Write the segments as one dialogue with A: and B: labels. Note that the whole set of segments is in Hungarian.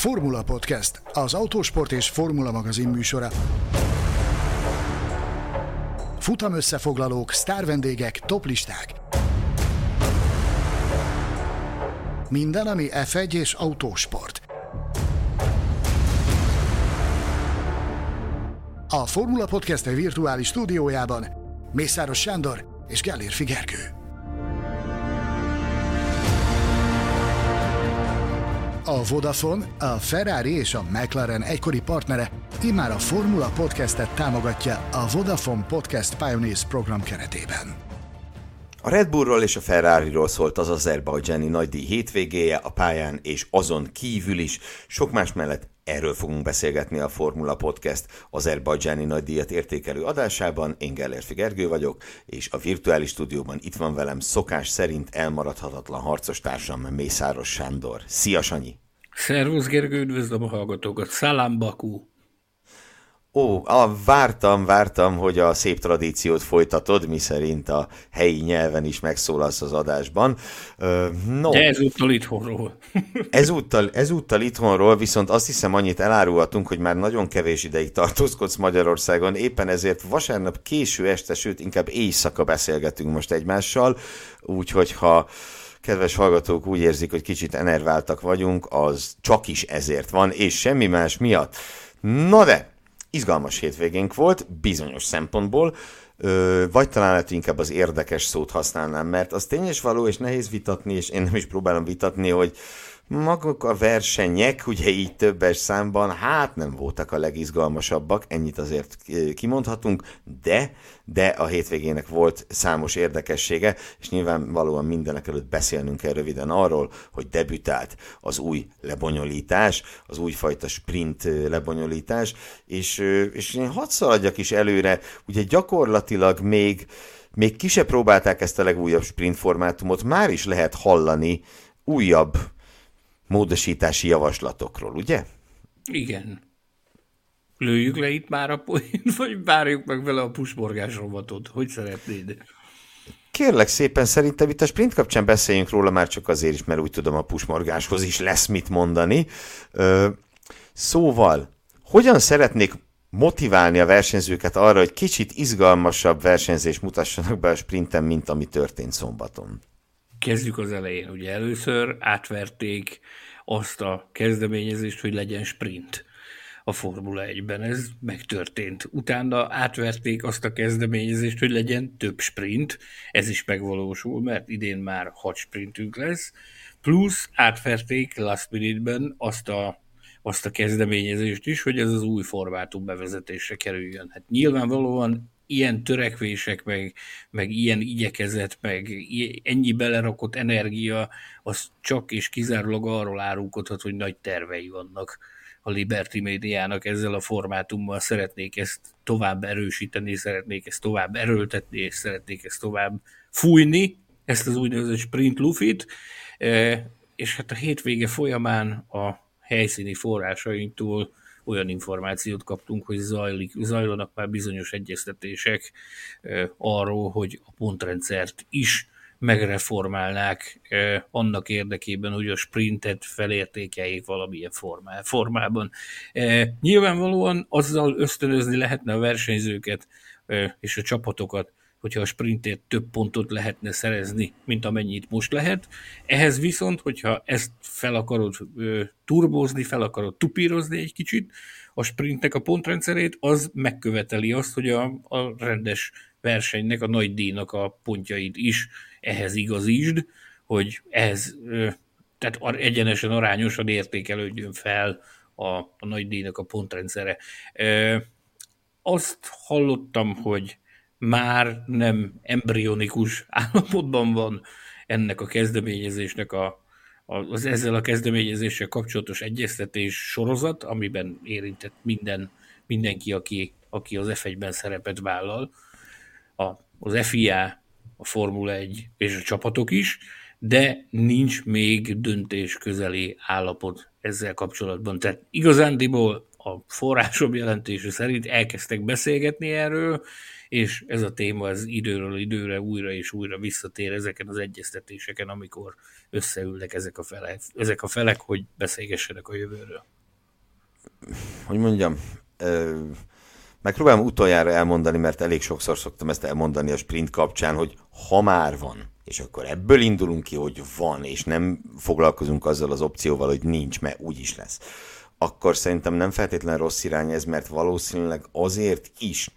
A: Formula Podcast, az autósport és formula magazin műsora. Futam összefoglalók, sztárvendégek, toplisták. Minden, ami F1 és autósport. A Formula Podcast virtuális stúdiójában Mészáros Sándor és Gellér Figergő. A Vodafone, a Ferrari és a McLaren egykori partnere immár a Formula Podcastet támogatja a Vodafone Podcast Pioneers program keretében.
B: A Red Bullról és a Ferrariról szólt az azerbajdzsáni nagydíj hétvégéje a pályán és azon kívül is. Sok más mellett erről fogunk beszélgetni a Formula Podcast azerbajdzsáni nagydíjat értékelő adásában. Én Gellérfi Gergő vagyok, és a virtuális stúdióban itt van velem szokás szerint elmaradhatatlan harcos társam Mészáros Sándor. Szia Sanyi!
C: Szervusz Gergő, üdvözlöm a hallgatókat! Szalám Bakú!
B: Ó, a, vártam, vártam, hogy a szép tradíciót folytatod, mi szerint a helyi nyelven is megszólalsz az adásban.
C: no, De ezúttal itthonról.
B: ezúttal, ezúttal itthonról, viszont azt hiszem annyit elárulhatunk, hogy már nagyon kevés ideig tartózkodsz Magyarországon, éppen ezért vasárnap késő este, sőt inkább éjszaka beszélgetünk most egymással, úgyhogy ha kedves hallgatók úgy érzik, hogy kicsit enerváltak vagyunk, az csak is ezért van, és semmi más miatt. Na de, izgalmas hétvégénk volt, bizonyos szempontból, ö, vagy talán lehet inkább az érdekes szót használnám, mert az tényes való, és nehéz vitatni, és én nem is próbálom vitatni, hogy maguk a versenyek, ugye így többes számban, hát nem voltak a legizgalmasabbak, ennyit azért kimondhatunk, de, de a hétvégének volt számos érdekessége, és nyilvánvalóan mindenek előtt beszélnünk kell röviden arról, hogy debütált az új lebonyolítás, az újfajta sprint lebonyolítás, és, és én hadd szaladjak is előre, ugye gyakorlatilag még még ki se próbálták ezt a legújabb sprint formátumot, már is lehet hallani újabb módosítási javaslatokról, ugye?
C: Igen. Lőjük le itt már a poént, vagy várjuk meg vele a pusborgás robotot? Hogy szeretnéd?
B: Kérlek szépen, szerintem itt a sprint kapcsán beszéljünk róla már csak azért is, mert úgy tudom a pusmorgáshoz is lesz mit mondani. Ö, szóval, hogyan szeretnék motiválni a versenyzőket arra, hogy kicsit izgalmasabb versenyzés mutassanak be a sprinten, mint ami történt szombaton?
C: Kezdjük az elején. Ugye először átverték azt a kezdeményezést, hogy legyen sprint a Formula 1-ben. Ez megtörtént. Utána átverték azt a kezdeményezést, hogy legyen több sprint. Ez is megvalósul, mert idén már hat sprintünk lesz. Plusz átverték last minute-ben azt a azt a kezdeményezést is, hogy ez az új formátum bevezetésre kerüljön. Hát nyilvánvalóan ilyen törekvések, meg, meg ilyen igyekezet, meg ennyi belerakott energia, az csak és kizárólag arról árulkodhat, hogy nagy tervei vannak a Liberty médiának ezzel a formátummal, szeretnék ezt tovább erősíteni, szeretnék ezt tovább erőltetni, és szeretnék ezt tovább fújni, ezt az úgynevezett sprint lufit, e, és hát a hétvége folyamán a helyszíni forrásainktól olyan információt kaptunk, hogy zajlik, zajlanak már bizonyos egyeztetések arról, hogy a pontrendszert is megreformálnák annak érdekében, hogy a sprintet felértékeljék valamilyen formá, formában. Nyilvánvalóan azzal ösztönözni lehetne a versenyzőket és a csapatokat, hogyha a sprintért több pontot lehetne szerezni, mint amennyit most lehet. Ehhez viszont, hogyha ezt fel akarod ö, turbózni, fel akarod tupírozni egy kicsit, a sprintnek a pontrendszerét, az megköveteli azt, hogy a, a rendes versenynek, a nagy díjnak a pontjait is ehhez igazítsd, hogy ehhez, ö, tehát egyenesen arányosan értékelődjön fel a, a nagy díjnak a pontrendszere. Ö, azt hallottam, hogy már nem embryonikus állapotban van ennek a kezdeményezésnek a, az ezzel a kezdeményezéssel kapcsolatos egyeztetés sorozat, amiben érintett minden, mindenki, aki, aki az F1-ben szerepet vállal, a, az FIA, a Formula 1 és a csapatok is, de nincs még döntés közeli állapot ezzel kapcsolatban. Tehát igazándiból a forrásom jelentése szerint elkezdtek beszélgetni erről, és ez a téma ez időről időre újra és újra visszatér ezeken az egyeztetéseken, amikor összeülnek ezek a felek, ezek a felek hogy beszélgessenek a jövőről.
B: Hogy mondjam, megpróbálom utoljára elmondani, mert elég sokszor szoktam ezt elmondani a sprint kapcsán, hogy ha már van, és akkor ebből indulunk ki, hogy van, és nem foglalkozunk azzal az opcióval, hogy nincs, mert úgy is lesz, akkor szerintem nem feltétlen rossz irány ez, mert valószínűleg azért is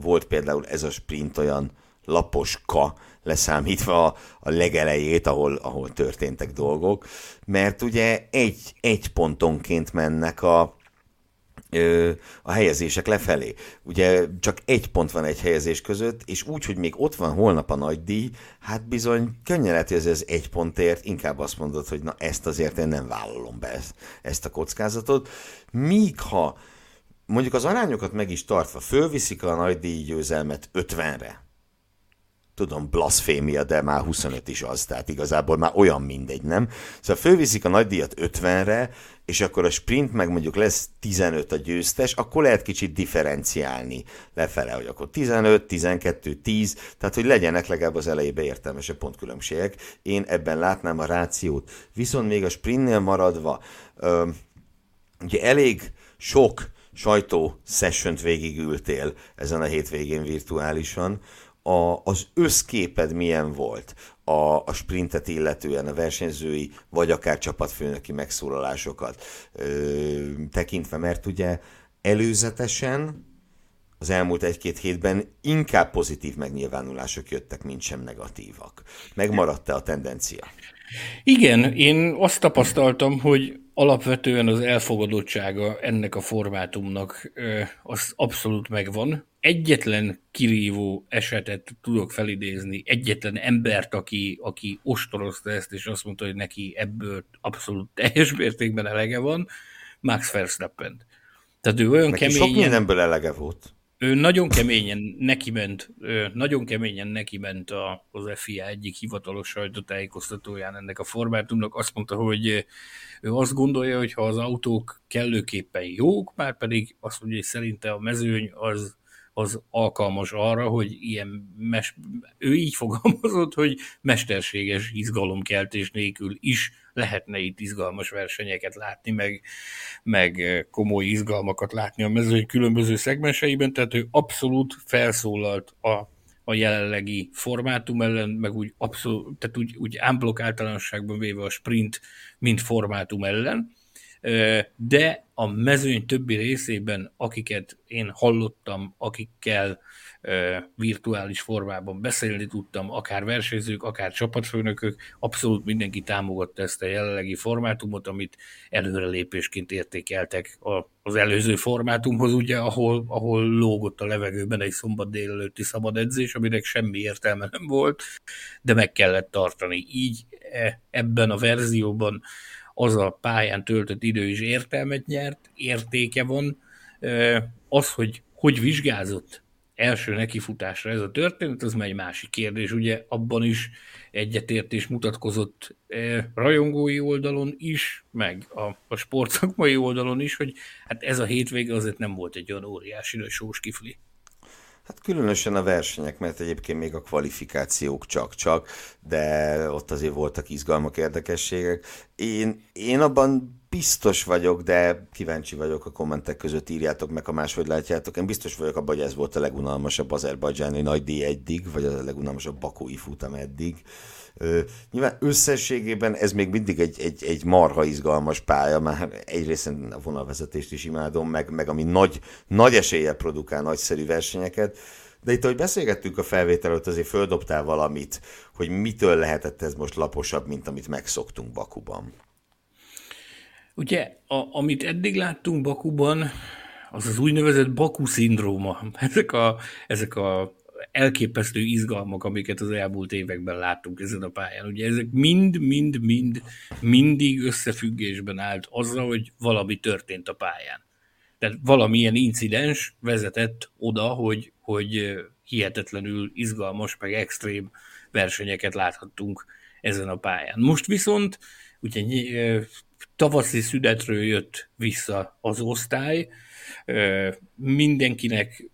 B: volt például ez a sprint olyan laposka, leszámítva a, a legelejét, ahol, ahol történtek dolgok, mert ugye egy, egy pontonként mennek a, a helyezések lefelé. Ugye csak egy pont van egy helyezés között, és úgy, hogy még ott van holnap a nagy díj, hát bizony könnyen lehet, hogy ez, ez egy pontért inkább azt mondod, hogy na ezt azért én nem vállalom be ezt, ezt a kockázatot. Míg ha mondjuk az arányokat meg is tartva fölviszik a nagy díj győzelmet 50-re, tudom, blasfémia, de már 25 is az, tehát igazából már olyan mindegy, nem? Szóval fölviszik a nagydíjat 50-re, és akkor a sprint meg mondjuk lesz 15 a győztes, akkor lehet kicsit differenciálni lefele, hogy akkor 15, 12, 10, tehát hogy legyenek legalább az elejébe értelmesebb pontkülönbségek. Én ebben látnám a rációt. Viszont még a sprintnél maradva, ö, ugye elég sok sajtó sessiont végigültél ezen a hétvégén virtuálisan, a, az összképed milyen volt a, a sprintet illetően, a versenyzői, vagy akár csapatfőnöki megszólalásokat ö, tekintve, mert ugye előzetesen az elmúlt egy-két hétben inkább pozitív megnyilvánulások jöttek, mint sem negatívak. Megmaradt-e a tendencia?
C: Igen, én azt tapasztaltam, hogy alapvetően az elfogadottsága ennek a formátumnak az abszolút megvan. Egyetlen kirívó esetet tudok felidézni, egyetlen embert, aki, aki ostorozta ezt, és azt mondta, hogy neki ebből abszolút teljes mértékben elege van, Max Verstappen.
B: Tehát ő olyan neki keményen... sok mindenből elege volt
C: ő nagyon keményen neki ment, nagyon keményen neki ment az FIA egyik hivatalos sajtótájékoztatóján ennek a formátumnak. Azt mondta, hogy ő azt gondolja, hogy ha az autók kellőképpen jók, már pedig azt mondja, hogy szerinte a mezőny az az alkalmas arra, hogy ilyen, mes, ő így fogalmazott, hogy mesterséges izgalomkeltés nélkül is lehetne itt izgalmas versenyeket látni, meg, meg komoly izgalmakat látni a mezőny különböző szegmenseiben, tehát ő abszolút felszólalt a, a jelenlegi formátum ellen, meg úgy abszolút, tehát úgy, úgy unblock általánosságban véve a sprint, mint formátum ellen, de a mezőny többi részében, akiket én hallottam, akikkel virtuális formában beszélni tudtam, akár versenyzők, akár csapatfőnökök, abszolút mindenki támogatta ezt a jelenlegi formátumot, amit előrelépésként értékeltek az előző formátumhoz, ugye, ahol, ahol lógott a levegőben egy szombat délelőtti szabad edzés, aminek semmi értelme nem volt, de meg kellett tartani. Így e, ebben a verzióban az a pályán töltött idő is értelmet nyert, értéke van. Az, hogy hogy vizsgázott első nekifutásra ez a történet, az már egy másik kérdés. Ugye abban is egyetértés mutatkozott rajongói oldalon is, meg a, a sportszakmai oldalon is, hogy hát ez a hétvége azért nem volt egy olyan óriási sós kifli.
B: Hát különösen a versenyek, mert egyébként még a kvalifikációk csak-csak, de ott azért voltak izgalmak, érdekességek. Én, én abban biztos vagyok, de kíváncsi vagyok a kommentek között, írjátok meg, ha máshogy látjátok. Én biztos vagyok abban, hogy ez volt a legunalmasabb azerbajdzsáni nagy díj eddig, vagy a legunalmasabb bakói futam eddig. Ö, nyilván összességében ez még mindig egy, egy, egy marha izgalmas pálya, már egyrészt a vonalvezetést is imádom, meg, meg ami nagy, nagy eséllyel produkál nagyszerű versenyeket, de itt, ahogy beszélgettünk a felvétel előtt, azért földobtál valamit, hogy mitől lehetett ez most laposabb, mint amit megszoktunk Bakuban.
C: Ugye, a, amit eddig láttunk Bakuban, az az úgynevezett Baku szindróma. Ezek a, ezek a elképesztő izgalmak, amiket az elmúlt években láttunk ezen a pályán. Ugye ezek mind-mind-mind mindig összefüggésben állt azzal, hogy valami történt a pályán. Tehát valamilyen incidens vezetett oda, hogy, hogy hihetetlenül izgalmas, meg extrém versenyeket láthattunk ezen a pályán. Most viszont ugye tavaszi szünetről jött vissza az osztály, mindenkinek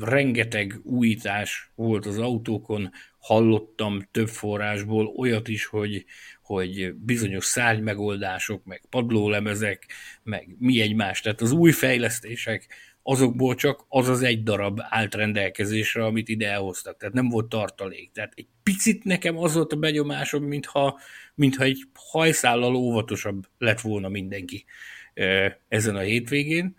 C: rengeteg újítás volt az autókon, hallottam több forrásból olyat is, hogy, hogy bizonyos szárny megoldások, meg padlólemezek, meg mi egymás, tehát az új fejlesztések, azokból csak az az egy darab állt rendelkezésre, amit ide elhoztak, tehát nem volt tartalék. Tehát egy picit nekem az volt a benyomásom, mintha, mintha egy hajszállal óvatosabb lett volna mindenki ezen a hétvégén.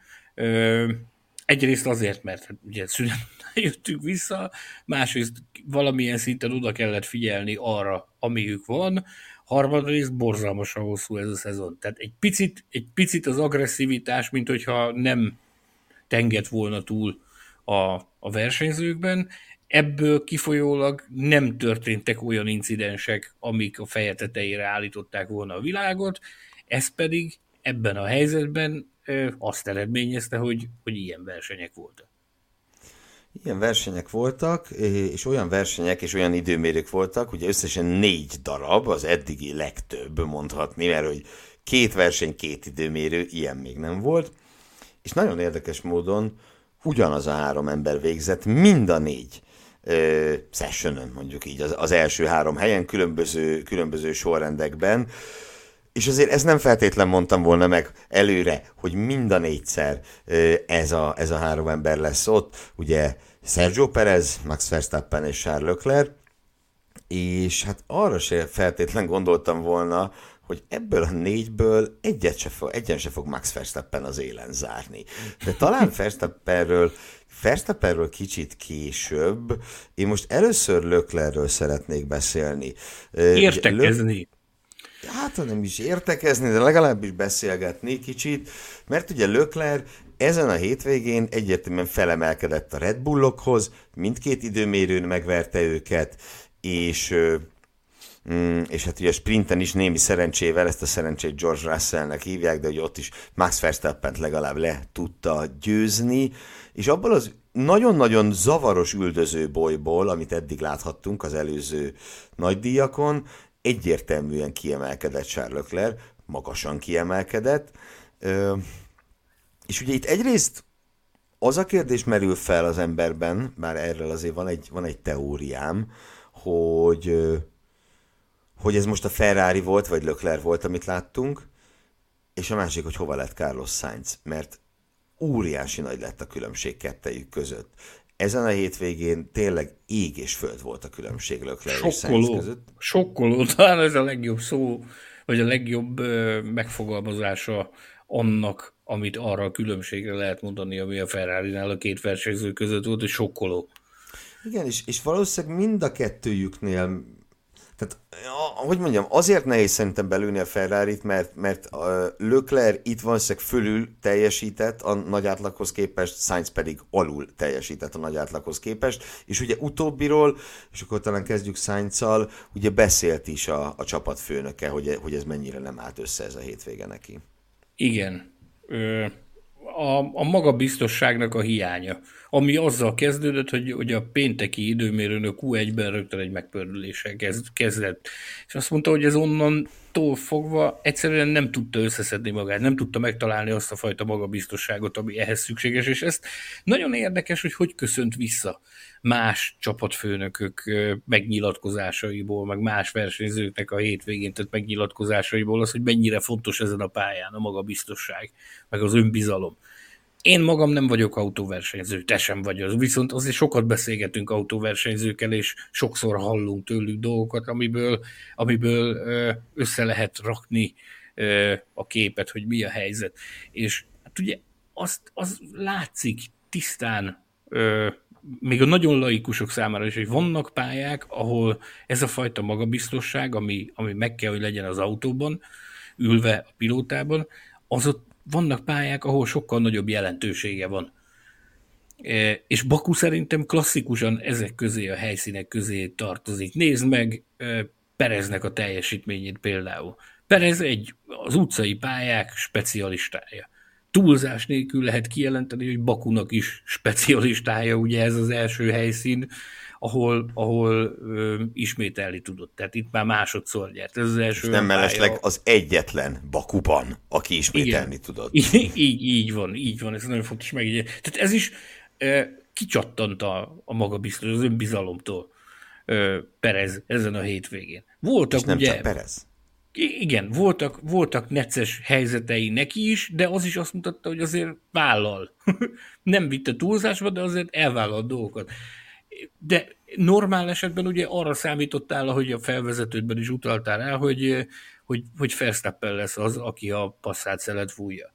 C: Egyrészt azért, mert ugye szünet jöttünk vissza, másrészt valamilyen szinten oda kellett figyelni arra, amiük van, harmadrészt borzalmasan hosszú ez a szezon. Tehát egy picit, egy picit az agresszivitás, mint hogyha nem tengett volna túl a, a versenyzőkben, ebből kifolyólag nem történtek olyan incidensek, amik a feje tetejére állították volna a világot, ez pedig ebben a helyzetben azt eredményezte, hogy, hogy ilyen versenyek voltak.
B: Ilyen versenyek voltak, és olyan versenyek és olyan időmérők voltak, ugye összesen négy darab, az eddigi legtöbb mondhatni, mert hogy két verseny, két időmérő, ilyen még nem volt, és nagyon érdekes módon ugyanaz a három ember végzett mind a négy ö, sessionon, mondjuk így, az, az első három helyen, különböző, különböző sorrendekben, és azért ezt nem feltétlen mondtam volna meg előre, hogy mind a négyszer ez a, ez a három ember lesz ott, ugye Sergio Perez, Max Verstappen és Charles Leclerc, és hát arra se feltétlen gondoltam volna, hogy ebből a négyből egyet se fog, egyen se fog Max Verstappen az élen zárni. De talán Verstappenről, Verstappenről kicsit később, én most először Löklerről szeretnék beszélni.
C: Értekezni.
B: Hát nem is értekezni, de legalábbis beszélgetni kicsit, mert ugye Lökler ezen a hétvégén egyértelműen felemelkedett a Red Bullokhoz, mindkét időmérőn megverte őket, és Mm, és hát ugye a sprinten is némi szerencsével, ezt a szerencsét George Russellnek hívják, de hogy ott is Max verstappen legalább le tudta győzni, és abból az nagyon-nagyon zavaros üldöző bolyból, amit eddig láthattunk az előző nagydíjakon, egyértelműen kiemelkedett Charles Leclerc, magasan kiemelkedett, és ugye itt egyrészt az a kérdés merül fel az emberben, bár erről azért van egy, van egy teóriám, hogy hogy ez most a Ferrari volt, vagy Lökler volt, amit láttunk, és a másik, hogy hova lett Carlos Sainz, mert óriási nagy lett a különbség kettejük között. Ezen a hétvégén tényleg ég és föld volt a különbség Lökler és Sainz között.
C: Sokkoló, talán ez a legjobb szó, vagy a legjobb megfogalmazása annak, amit arra a különbségre lehet mondani, ami a Ferrari-nál a két versenyző között volt, és sokkoló.
B: Igen, és, és valószínűleg mind a kettőjüknél tehát, hogy mondjam, azért nehéz szerintem belülni a ferrari mert, mert a Leclerc itt valószínűleg fölül teljesített a nagy átlaghoz képest, Sainz pedig alul teljesített a nagy átlaghoz képest, és ugye utóbbiról, és akkor talán kezdjük sainz ugye beszélt is a, a csapatfőnöke, hogy, hogy ez mennyire nem állt össze ez a hétvége neki.
C: Igen. Ö, a, a magabiztosságnak a hiánya, ami azzal kezdődött, hogy, hogy a pénteki időmérőn a Q1-ben rögtön egy megpördüléssel kezd, kezdett. És azt mondta, hogy ez onnantól fogva egyszerűen nem tudta összeszedni magát, nem tudta megtalálni azt a fajta magabiztosságot, ami ehhez szükséges, és ezt nagyon érdekes, hogy hogy köszönt vissza más csapatfőnökök megnyilatkozásaiból, meg más versenyzőknek a hétvégén tett megnyilatkozásaiból az, hogy mennyire fontos ezen a pályán a magabiztosság, meg az önbizalom. Én magam nem vagyok autóversenyző, te sem vagy az, viszont azért sokat beszélgetünk autóversenyzőkkel, és sokszor hallunk tőlük dolgokat, amiből, amiből össze lehet rakni a képet, hogy mi a helyzet. És hát ugye azt, az látszik tisztán még a nagyon laikusok számára is, hogy vannak pályák, ahol ez a fajta magabiztosság, ami, ami meg kell, hogy legyen az autóban, ülve a pilótában, az ott vannak pályák, ahol sokkal nagyobb jelentősége van. E, és Baku szerintem klasszikusan ezek közé, a helyszínek közé tartozik. Nézd meg e, Pereznek a teljesítményét például. Perez egy az utcai pályák specialistája túlzás nélkül lehet kijelenteni, hogy Bakunak is specialistája, ugye ez az első helyszín, ahol, ahol ö, ismételni tudott. Tehát itt már másodszor nyert. Ez az első
B: nem mellesleg az egyetlen Bakuban, aki ismételni Igen. tudott.
C: Így, így, így van, így van, ez nagyon fontos meg. Tehát ez is e, kicsattant a, a magabiztos, az önbizalomtól e, Perez ezen a hétvégén.
B: Voltak És nem ugye, csak Perez.
C: Igen, voltak, voltak necces helyzetei neki is, de az is azt mutatta, hogy azért vállal. nem vitte túlzásba, de azért elvállal dolgokat. De normál esetben ugye arra számítottál, hogy a felvezetődben is utaltál el, hogy, hogy, hogy Verstappen lesz az, aki a passzát szelet fújja.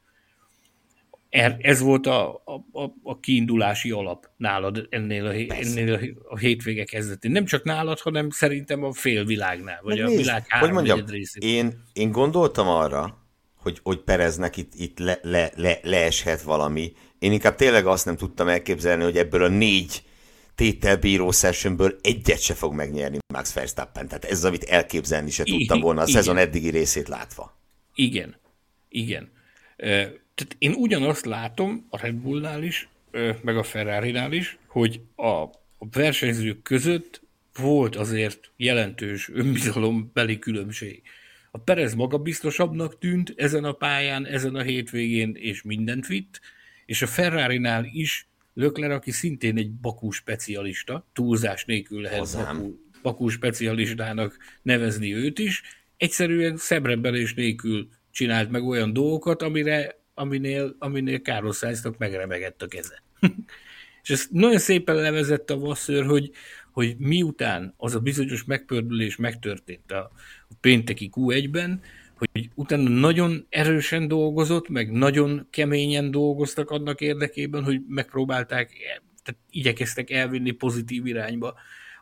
C: Er, ez volt a, a, a kiindulási alap nálad ennél a, ennél a, hétvége kezdetén. Nem csak nálad, hanem szerintem a fél világnál, vagy Meg a világ három hogy mondjam,
B: én, én gondoltam arra, hogy, hogy Pereznek itt, itt le, le, le, leeshet valami. Én inkább tényleg azt nem tudtam elképzelni, hogy ebből a négy tételbíró sessionből egyet se fog megnyerni Max Verstappen. Tehát ez az, amit elképzelni se tudtam volna a Igen. szezon eddigi részét látva.
C: Igen. Igen. Tehát én ugyanazt látom a Red Bullnál is, meg a Ferrari-nál is, hogy a versenyzők között volt azért jelentős önbizalombeli különbség. A Perez magabiztosabbnak tűnt ezen a pályán, ezen a hétvégén, és mindent vitt, és a Ferrari-nál is Lökler, aki szintén egy Bakú specialista, túlzás nélkül lehet Bakú, Bakú specialistának nevezni őt is, egyszerűen szebrebbenés nélkül csinált meg olyan dolgokat, amire, aminél, aminél Carlos Sainznak megremegett a keze. és ezt nagyon szépen levezette a Vasször, hogy, hogy miután az a bizonyos megpördülés megtörtént a, a pénteki Q1-ben, hogy utána nagyon erősen dolgozott, meg nagyon keményen dolgoztak annak érdekében, hogy megpróbálták, tehát igyekeztek elvinni pozitív irányba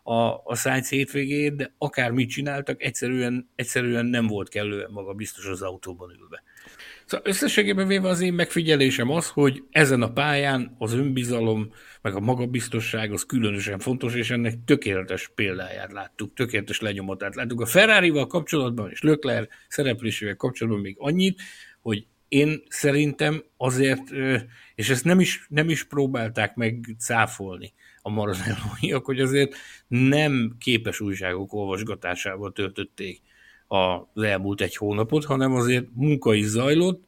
C: a, a Science hétvégét, de akár mit csináltak, egyszerűen, egyszerűen nem volt kellően maga biztos az autóban ülve. Szóval összességében véve az én megfigyelésem az, hogy ezen a pályán az önbizalom, meg a magabiztosság az különösen fontos, és ennek tökéletes példáját láttuk, tökéletes lenyomatát láttuk. A Ferrari-val kapcsolatban és Lökler szereplésével kapcsolatban még annyit, hogy én szerintem azért, és ezt nem is, nem is próbálták meg cáfolni a maranellóiak, hogy azért nem képes újságok olvasgatásával töltötték az elmúlt egy hónapot, hanem azért munka is zajlott,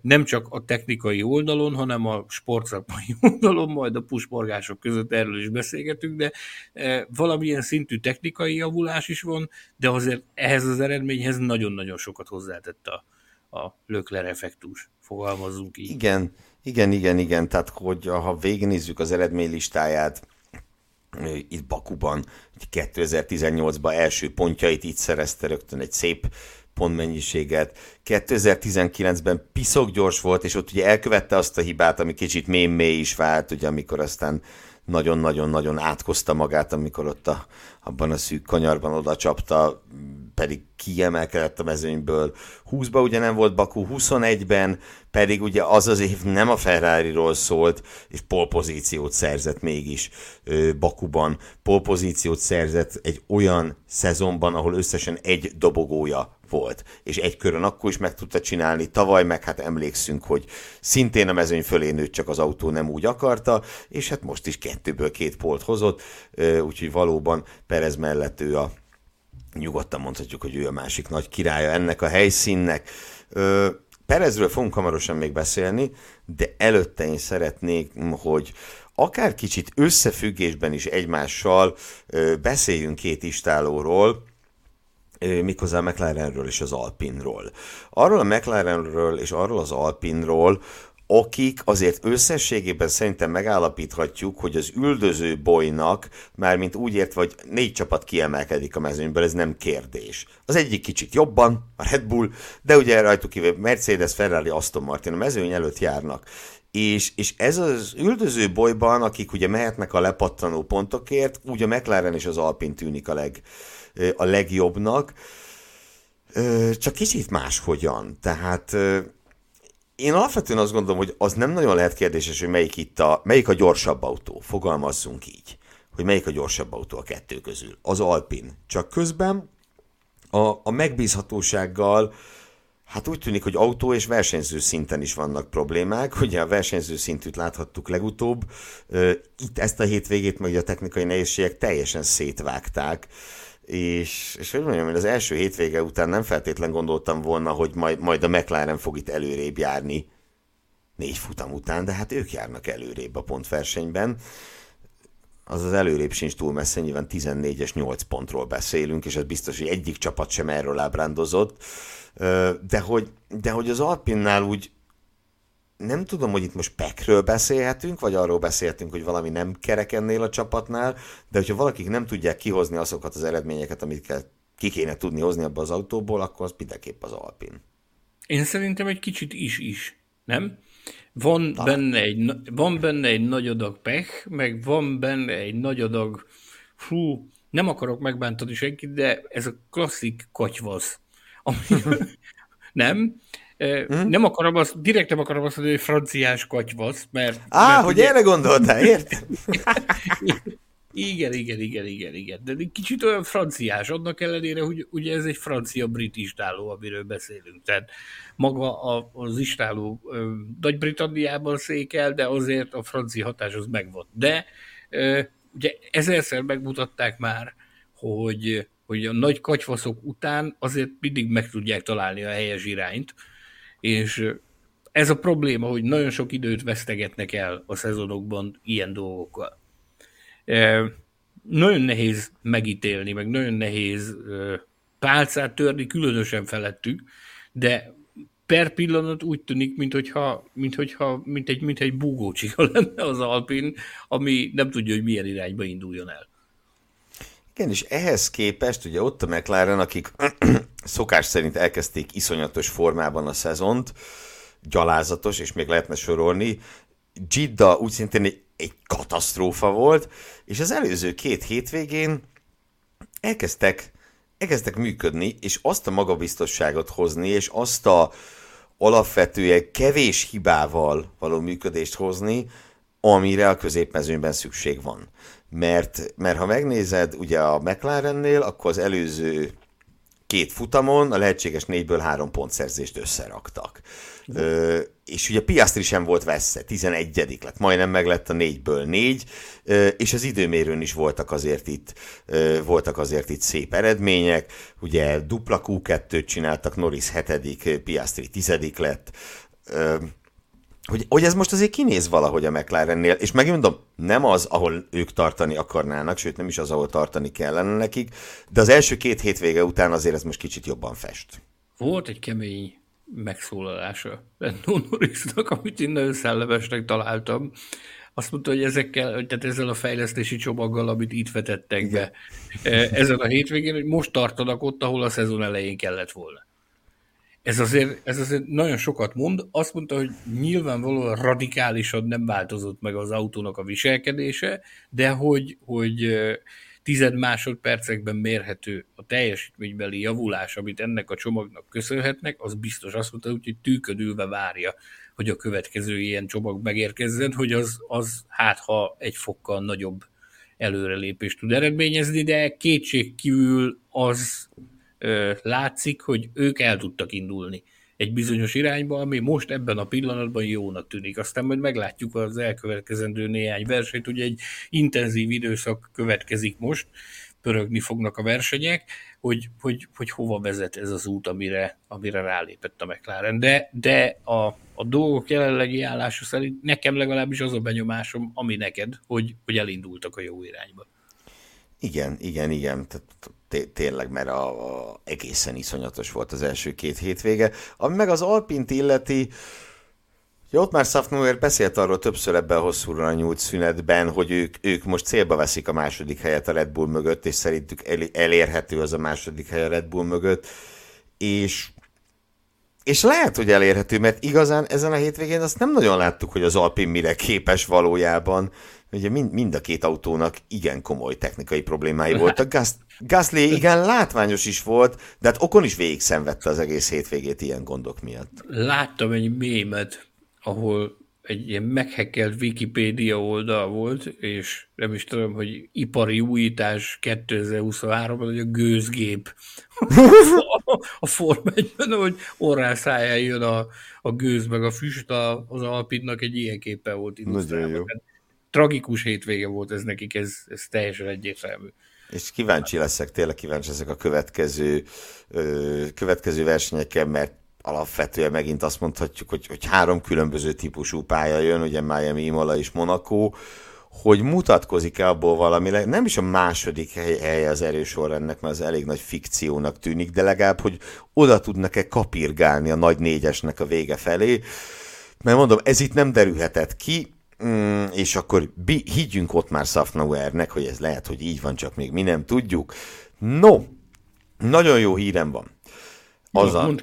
C: nem csak a technikai oldalon, hanem a sportszakmai oldalon, majd a pusporgások között erről is beszélgetünk, de valamilyen szintű technikai javulás is van, de azért ehhez az eredményhez nagyon-nagyon sokat hozzátett a, a Lökler effektus, fogalmazzunk így.
B: Igen, igen, igen, igen, tehát hogy ha végignézzük az eredménylistáját, itt Bakuban 2018-ban első pontjait itt szerezte rögtön egy szép pontmennyiséget. 2019-ben piszok gyors volt, és ott ugye elkövette azt a hibát, ami kicsit mély is vált, ugye amikor aztán nagyon-nagyon-nagyon átkozta magát, amikor ott a, abban a szűk kanyarban oda csapta, pedig kiemelkedett a mezőnyből. 20-ban ugye nem volt Baku, 21-ben pedig ugye az az év nem a Ferrari-ról szólt, és polpozíciót szerzett mégis ö, Bakuban. Polpozíciót szerzett egy olyan szezonban, ahol összesen egy dobogója volt, és egy körön akkor is meg tudta csinálni, tavaly meg hát emlékszünk, hogy szintén a mezőny fölé nőtt, csak az autó nem úgy akarta, és hát most is kettőből két polt hozott, úgyhogy valóban Perez mellett ő a nyugodtan mondhatjuk, hogy ő a másik nagy királya ennek a helyszínnek. Perezről fogunk hamarosan még beszélni, de előtte én szeretnék, hogy akár kicsit összefüggésben is egymással beszéljünk két istálóról, méghozzá McLarenről és az Alpinról. Arról a McLarenről és arról az Alpinról, akik azért összességében szerintem megállapíthatjuk, hogy az üldöző bolynak, mármint úgy ért, hogy négy csapat kiemelkedik a mezőnyből, ez nem kérdés. Az egyik kicsit jobban, a Red Bull, de ugye rajtuk kívül Mercedes, Ferrari, Aston Martin a mezőny előtt járnak. És, és ez az üldöző bolyban, akik ugye mehetnek a lepattanó pontokért, úgy a McLaren és az Alpin tűnik a, leg, a legjobbnak. Csak kicsit máshogyan. Tehát én alapvetően azt gondolom, hogy az nem nagyon lehet kérdéses, hogy melyik itt a, melyik a gyorsabb autó. Fogalmazzunk így, hogy melyik a gyorsabb autó a kettő közül. Az Alpin. Csak közben a, a megbízhatósággal Hát úgy tűnik, hogy autó és versenyző szinten is vannak problémák. Ugye a versenyző szintűt láthattuk legutóbb. Itt ezt a hétvégét meg a technikai nehézségek teljesen szétvágták. És, és hogy mondjam, az első hétvége után nem feltétlen gondoltam volna, hogy majd, majd a McLaren fog itt előrébb járni négy futam után, de hát ők járnak előrébb a pontversenyben. Az az előrébb sincs túl messze, nyilván 14-es 8 pontról beszélünk, és ez biztos, hogy egyik csapat sem erről ábrándozott de hogy, de hogy az Alpinnál úgy nem tudom, hogy itt most pekről beszélhetünk, vagy arról beszélhetünk, hogy valami nem kerek ennél a csapatnál, de hogyha valakik nem tudják kihozni azokat az eredményeket, amiket ki kéne tudni hozni abba az autóból, akkor az mindenképp az Alpin.
C: Én szerintem egy kicsit is is, nem? Van, benne egy, van benne egy nagy adag pech, meg van benne egy nagy adag, fú, nem akarok megbántani senkit, de ez a klasszik katyvasz ami, nem, Hmm? Nem akarom azt, direkt nem akarom azt mondani, hogy franciás katyvasz, mert...
B: Á,
C: mert
B: hogy ugye... erre gondoltál, értem?
C: igen, igen, igen, igen, igen. De kicsit olyan franciás, annak ellenére, hogy ugye ez egy francia-brit istáló, amiről beszélünk. Tehát maga az istáló Nagy-Britanniában székel, de azért a francia hatás az megvolt. De ugye ezerszer megmutatták már, hogy hogy a nagy katyfaszok után azért mindig meg tudják találni a helyes irányt, és ez a probléma, hogy nagyon sok időt vesztegetnek el a szezonokban ilyen dolgokkal. Nagyon nehéz megítélni, meg nagyon nehéz pálcát törni, különösen felettük, de per pillanat úgy tűnik, mint hogyha, mint, hogyha, mint egy, mint egy búgócsika lenne az Alpin, ami nem tudja, hogy milyen irányba induljon el.
B: Igen, és ehhez képest ugye ott a McLaren, akik szokás szerint elkezdték iszonyatos formában a szezont, gyalázatos, és még lehetne sorolni, Gidda úgy szintén egy, egy katasztrófa volt, és az előző két hétvégén elkezdtek, elkezdtek működni, és azt a magabiztosságot hozni, és azt a alapvetően kevés hibával való működést hozni, amire a középmezőnben szükség van mert, mert ha megnézed ugye a McLarennél, akkor az előző két futamon a lehetséges négyből három pontszerzést összeraktak. Ö, és ugye Piastri sem volt veszve, 11 lett, majdnem meg lett a négyből négy, ö, és az időmérőn is voltak azért itt, ö, voltak azért itt szép eredmények, ugye dupla Q2-t csináltak, Norris hetedik, Piastri tizedik lett, ö, hogy, hogy ez most azért kinéz valahogy a McLarennél, és megmondom, nem az, ahol ők tartani akarnának, sőt nem is az, ahol tartani kellene nekik, de az első két hétvége után azért ez most kicsit jobban fest.
C: Volt egy kemény megszólalása Lando Norrisnak, amit én nagyon szellemesnek találtam. Azt mondta, hogy ezekkel, tehát ezzel a fejlesztési csomaggal, amit itt vetettek be eh, ezen a hétvégén, hogy most tartanak ott, ahol a szezon elején kellett volna. Ez azért, ez azért nagyon sokat mond. Azt mondta, hogy nyilvánvalóan radikálisan nem változott meg az autónak a viselkedése, de hogy, hogy tized másodpercekben mérhető a teljesítménybeli javulás, amit ennek a csomagnak köszönhetnek, az biztos azt mondta, hogy tűködülve várja, hogy a következő ilyen csomag megérkezzen, hogy az, az hát ha egy fokkal nagyobb előrelépést tud eredményezni, de kétség kívül az látszik, hogy ők el tudtak indulni egy bizonyos irányba, ami most ebben a pillanatban jónak tűnik. Aztán majd meglátjuk az elkövetkezendő néhány versenyt, ugye egy intenzív időszak következik most, pörögni fognak a versenyek, hogy, hogy, hogy hova vezet ez az út, amire, amire rálépett a McLaren. De, de a, a dolgok jelenlegi állása szerint nekem legalábbis az a benyomásom, ami neked, hogy, hogy elindultak a jó irányba.
B: Igen, igen, igen. Tehát tényleg, mert a, a, egészen iszonyatos volt az első két hétvége. Ami meg az Alpint illeti, Ja, ott már Szafnauer beszélt arról többször ebben a hosszúra nyúlt szünetben, hogy ők, ők most célba veszik a második helyet a Red Bull mögött, és szerintük el, elérhető az a második hely a Red Bull mögött, és és lehet, hogy elérhető, mert igazán ezen a hétvégén azt nem nagyon láttuk, hogy az Alpin mire képes valójában. Ugye mind, mind a két autónak igen komoly technikai problémái voltak. Gas, Gasly igen látványos is volt, de hát Okon is végig szenvedte az egész hétvégét ilyen gondok miatt.
C: Láttam egy mémet, ahol egy ilyen meghekkelt Wikipédia oldal volt, és nem is tudom, hogy ipari újítás 2023-ban, hogy a gőzgép a Form 1 hogy orrán száján jön a, a gőz, meg a füst az Alpidnak egy ilyen képe volt.
B: Nagyon jó.
C: Tragikus hétvége volt ez nekik, ez, ez teljesen egyértelmű.
B: És kíváncsi leszek, tényleg kíváncsi leszek a következő, következő versenyekkel, mert alapvetően megint azt mondhatjuk, hogy, hogy három különböző típusú pálya jön, ugye Miami, Imola és Monaco, hogy mutatkozik-e abból valami, nem is a második hely, hely az erős ennek, mert az elég nagy fikciónak tűnik, de legalább, hogy oda tudnak-e kapirgálni a nagy négyesnek a vége felé, mert mondom, ez itt nem derülhetett ki, mm, és akkor higgyünk ott már Safnauernek, hogy ez lehet, hogy így van, csak még mi nem tudjuk. No, nagyon jó hírem van. Az a,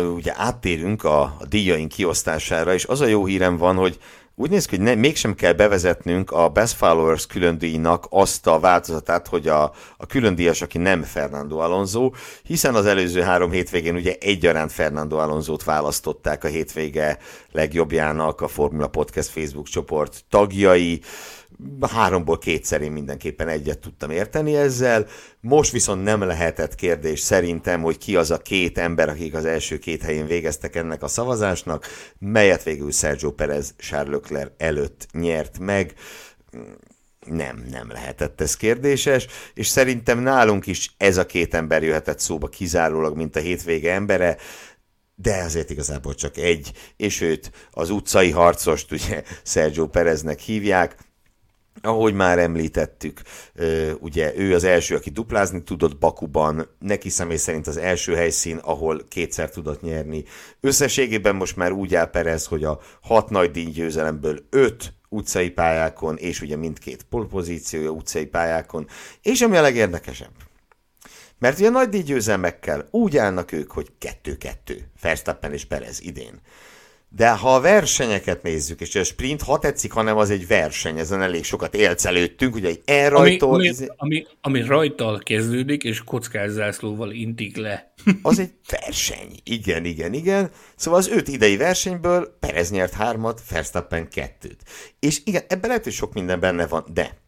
B: ugye áttérünk a, a díjaink kiosztására, és az a jó hírem van, hogy úgy néz ki, hogy ne, mégsem kell bevezetnünk a Best Followers különdíjnak azt a változatát, hogy a, a különdíjas, aki nem Fernando Alonso, hiszen az előző három hétvégén ugye egyaránt Fernando Alonso-t választották a hétvége legjobbjának a Formula Podcast Facebook csoport tagjai, háromból kétszer én mindenképpen egyet tudtam érteni ezzel. Most viszont nem lehetett kérdés szerintem, hogy ki az a két ember, akik az első két helyén végeztek ennek a szavazásnak, melyet végül Sergio Perez Charles Leclerc előtt nyert meg nem, nem lehetett ez kérdéses, és szerintem nálunk is ez a két ember jöhetett szóba kizárólag, mint a hétvége embere, de azért igazából csak egy, és őt az utcai harcost, ugye Sergio Pereznek hívják, ahogy már említettük, ugye ő az első, aki duplázni tudott Bakuban, neki személy szerint az első helyszín, ahol kétszer tudott nyerni. Összességében most már úgy áll Perez, hogy a hat nagy díjgyőzelemből öt utcai pályákon, és ugye mindkét polpozíciója utcai pályákon, és ami a legérdekesebb, mert ugye nagy díjgyőzelmekkel úgy állnak ők, hogy kettő-kettő, Verstappen és Perez idén. De ha a versenyeket nézzük, és a sprint, ha tetszik, hanem az egy verseny, ezen elég sokat élsz előttünk, ugye egy elrajtól...
C: Ami, ami, ami, ami rajtal kezdődik, és kockázzászlóval intik le.
B: Az egy verseny. Igen, igen, igen. Szóval az öt idei versenyből Perez nyert hármat, Verstappen kettőt. És igen, ebben lehet, hogy sok minden benne van, de...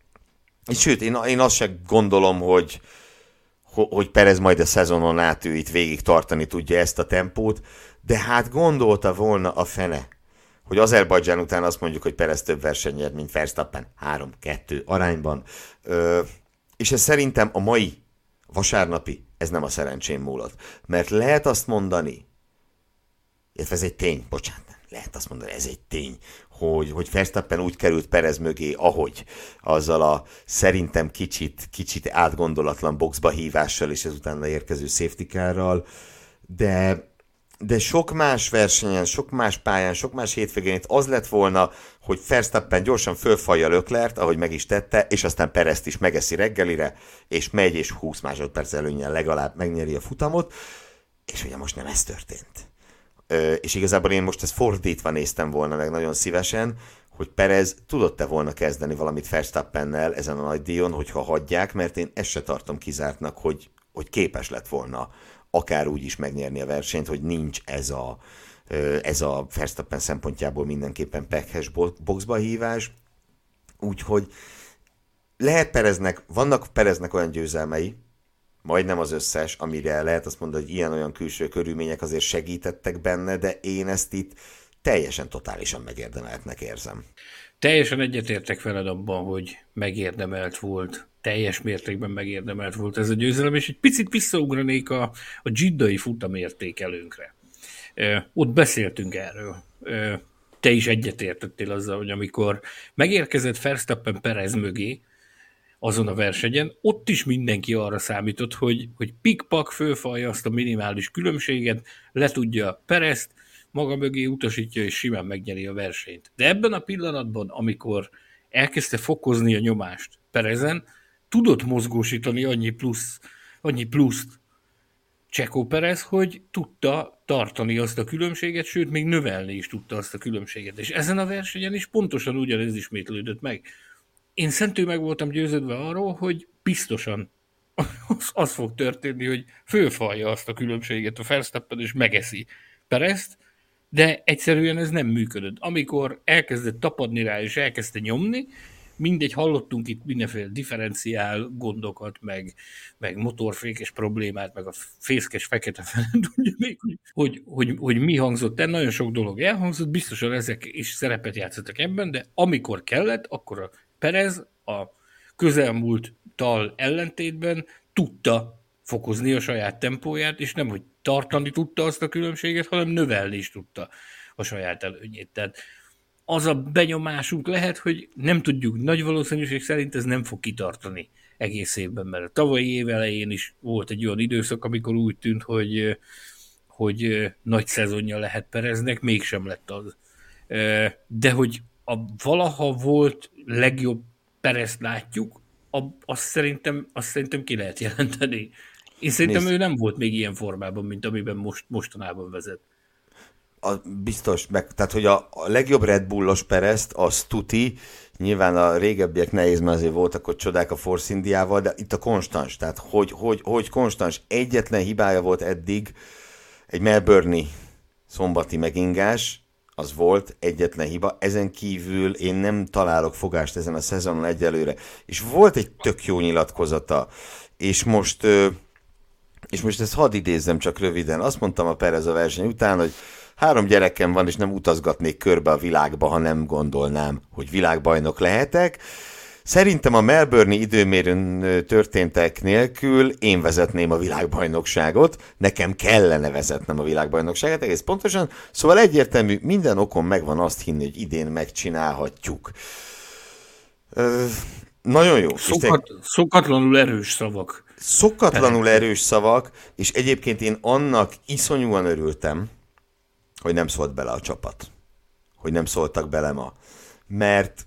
B: És sőt, én, én azt sem gondolom, hogy, hogy Perez majd a szezonon át ő itt végig tartani tudja ezt a tempót, de hát gondolta volna a fene, hogy Azerbajdzsán után azt mondjuk, hogy Perez több verseny nyer, mint Verstappen 3-2 arányban. Ö, és ez szerintem a mai vasárnapi, ez nem a szerencsém múlott. Mert lehet azt mondani, illetve ez egy tény, bocsánat, lehet azt mondani, ez egy tény, hogy, hogy Verstappen úgy került Perez mögé, ahogy, azzal a szerintem kicsit, kicsit átgondolatlan boxba hívással és ezután érkező safety de de sok más versenyen, sok más pályán, sok más hétvégén itt az lett volna, hogy Verstappen gyorsan fölfalja Löklert, ahogy meg is tette, és aztán Perezt is megeszi reggelire, és megy, és 20 másodperc előnyel legalább megnyeri a futamot, és ugye most nem ez történt. Ö, és igazából én most ezt fordítva néztem volna meg nagyon szívesen, hogy Perez tudott-e volna kezdeni valamit Verstappennel ezen a nagy díjon, hogyha hagyják, mert én ezt se tartom kizártnak, hogy, hogy képes lett volna akár úgy is megnyerni a versenyt, hogy nincs ez a, ez a Verstappen szempontjából mindenképpen pekhes boxba hívás. Úgyhogy lehet Pereznek, vannak Pereznek olyan győzelmei, majdnem az összes, amire lehet azt mondani, hogy ilyen-olyan külső körülmények azért segítettek benne, de én ezt itt teljesen totálisan megérdemeltnek érzem.
C: Teljesen egyetértek veled abban, hogy megérdemelt volt teljes mértékben megérdemelt volt ez a győzelem, és egy picit visszaugranék a, a dzsiddai futamértékelőnkre. Ott beszéltünk erről. Te is egyetértettél azzal, hogy amikor megérkezett Verstappen Perez mögé, azon a versenyen, ott is mindenki arra számított, hogy, hogy pikpak fölfalja azt a minimális különbséget, letudja Perezt, maga mögé utasítja, és simán megnyeri a versenyt. De ebben a pillanatban, amikor elkezdte fokozni a nyomást Perezen, tudott mozgósítani annyi plusz, annyi pluszt Csekó Perez, hogy tudta tartani azt a különbséget, sőt, még növelni is tudta azt a különbséget. És ezen a versenyen is pontosan ugyanez ismétlődött meg. Én szentő meg voltam győződve arról, hogy biztosan az, az fog történni, hogy fölfalja azt a különbséget a Verstappen, és megeszi Perezt, de egyszerűen ez nem működött. Amikor elkezdett tapadni rá, és elkezdte nyomni, mindegy, hallottunk itt mindenféle differenciál gondokat, meg, meg motorfékes problémát, meg a fészkes fekete fele, tudja még, hogy, hogy, hogy, mi hangzott el, nagyon sok dolog elhangzott, biztosan ezek is szerepet játszottak ebben, de amikor kellett, akkor a Perez a közelmúlt tal ellentétben tudta fokozni a saját tempóját, és nem, hogy tartani tudta azt a különbséget, hanem növelni is tudta a saját előnyét. Tehát az a benyomásunk lehet, hogy nem tudjuk, nagy valószínűség szerint ez nem fog kitartani egész évben, mert a tavalyi év elején is volt egy olyan időszak, amikor úgy tűnt, hogy, hogy nagy szezonja lehet Pereznek, mégsem lett az. De hogy a valaha volt legjobb Perezt látjuk, azt szerintem, azt szerintem ki lehet jelenteni. Én szerintem Nézd. ő nem volt még ilyen formában, mint amiben most, mostanában vezet.
B: A, biztos, meg, tehát hogy a, a legjobb Red Bullos Perezt, az tuti, nyilván a régebbiek nehéz, mert azért voltak ott csodák a Force Indiával, de itt a konstans, tehát hogy, hogy, hogy konstans, egyetlen hibája volt eddig, egy melbourne szombati megingás, az volt egyetlen hiba, ezen kívül én nem találok fogást ezen a szezonon egyelőre. És volt egy tök jó nyilatkozata, és most és most ezt hadd idézzem csak röviden. Azt mondtam a Perez a verseny után, hogy három gyerekem van, és nem utazgatnék körbe a világba, ha nem gondolnám, hogy világbajnok lehetek. Szerintem a Melbourne időmérőn történtek nélkül én vezetném a világbajnokságot, nekem kellene vezetnem a világbajnokságot, egész pontosan, szóval egyértelmű, minden okon megvan azt hinni, hogy idén megcsinálhatjuk. Ö, nagyon jó.
C: Szokat, szokatlanul erős szavak.
B: Szokatlanul erős szavak, és egyébként én annak iszonyúan örültem, hogy nem szólt bele a csapat. Hogy nem szóltak bele ma. Mert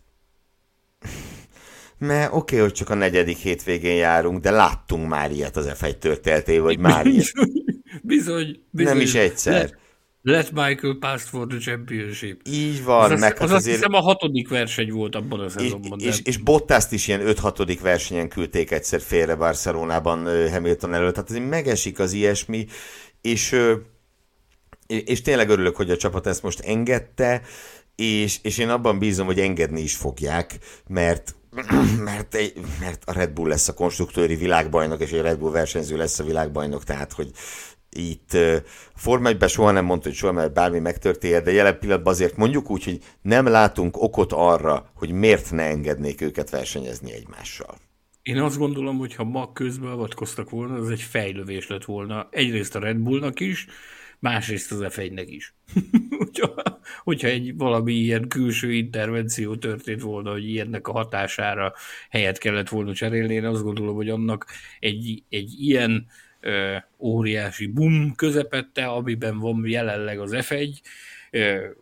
B: mert oké, okay, hogy csak a negyedik hétvégén járunk, de láttunk már ilyet az F1 történetében, vagy már ilyet.
C: Bizony, bizony.
B: Nem is egyszer.
C: Let, let Michael pass for the championship.
B: Így van.
C: Az,
B: meg
C: az, az azért... azt hiszem a hatodik verseny volt abban a szezonban.
B: És, és, és Bottaszt is ilyen 5-6. versenyen küldték egyszer félre Barcelonában Hamilton előtt. Tehát azért megesik az ilyesmi, és, és tényleg örülök, hogy a csapat ezt most engedte, és, és én abban bízom, hogy engedni is fogják, mert mert, egy, mert a Red Bull lesz a konstruktőri világbajnok, és a Red Bull versenyző lesz a világbajnok, tehát hogy itt uh, Forma 1 soha nem mondta, hogy soha, mert bármi megtörténhet, de jelen pillanatban azért mondjuk úgy, hogy nem látunk okot arra, hogy miért ne engednék őket versenyezni egymással.
C: Én azt gondolom, hogy ha ma közbeavatkoztak volna, az egy fejlővés lett volna. Egyrészt a Red Bullnak is, másrészt az f is. hogyha, egy valami ilyen külső intervenció történt volna, hogy ilyennek a hatására helyet kellett volna cserélni, én azt gondolom, hogy annak egy, egy ilyen ö, óriási boom közepette, amiben van jelenleg az F1, ö,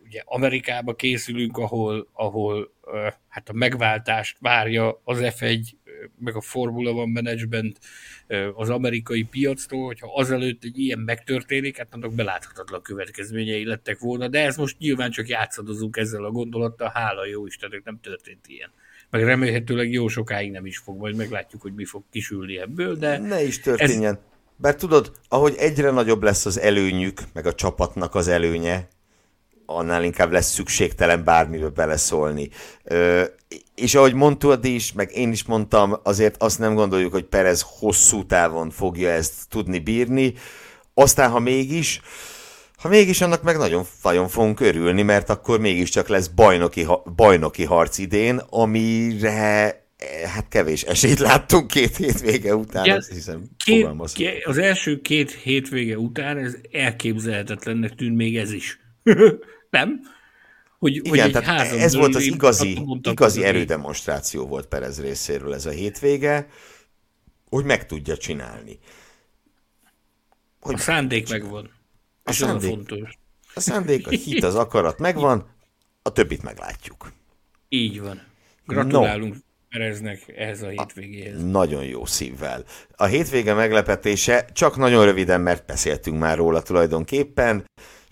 C: ugye Amerikába készülünk, ahol, ahol hát a megváltást várja az F1 meg a Formula One Management az amerikai piactól, hogyha azelőtt egy ilyen megtörténik, hát annak beláthatatlan következményei lettek volna, de ez most nyilván csak játszadozunk ezzel a gondolattal, hála jó Istennek nem történt ilyen. Meg remélhetőleg jó sokáig nem is fog, majd meglátjuk, hogy mi fog kisülni ebből, de...
B: Ne is történjen. Ez... Bár tudod, ahogy egyre nagyobb lesz az előnyük, meg a csapatnak az előnye, annál inkább lesz szükségtelen bármibe beleszólni. Ö, és ahogy mondtad is, meg én is mondtam, azért azt nem gondoljuk, hogy Perez hosszú távon fogja ezt tudni bírni. Aztán, ha mégis, ha mégis annak meg nagyon, nagyon fogunk örülni, mert akkor mégiscsak lesz bajnoki, bajnoki harc idén, amire hát kevés esélyt láttunk két hétvége után, ja, azt hiszem,
C: két, két, Az első két hétvége után ez elképzelhetetlennek tűnt még ez is. Nem?
B: Hogy, Igen, hogy tehát ez volt az igazi, igazi erődemonstráció volt Perez részéről ez a hétvége, hogy meg tudja csinálni.
C: Hogy a szándék megvan. A és szándék, a fontos.
B: A szándék, a hit, az akarat megvan, a többit meglátjuk.
C: Így van. Gratulálunk no. Pereznek ehhez a hétvégéhez.
B: A, nagyon jó szívvel. A hétvége meglepetése csak nagyon röviden, mert beszéltünk már róla tulajdonképpen.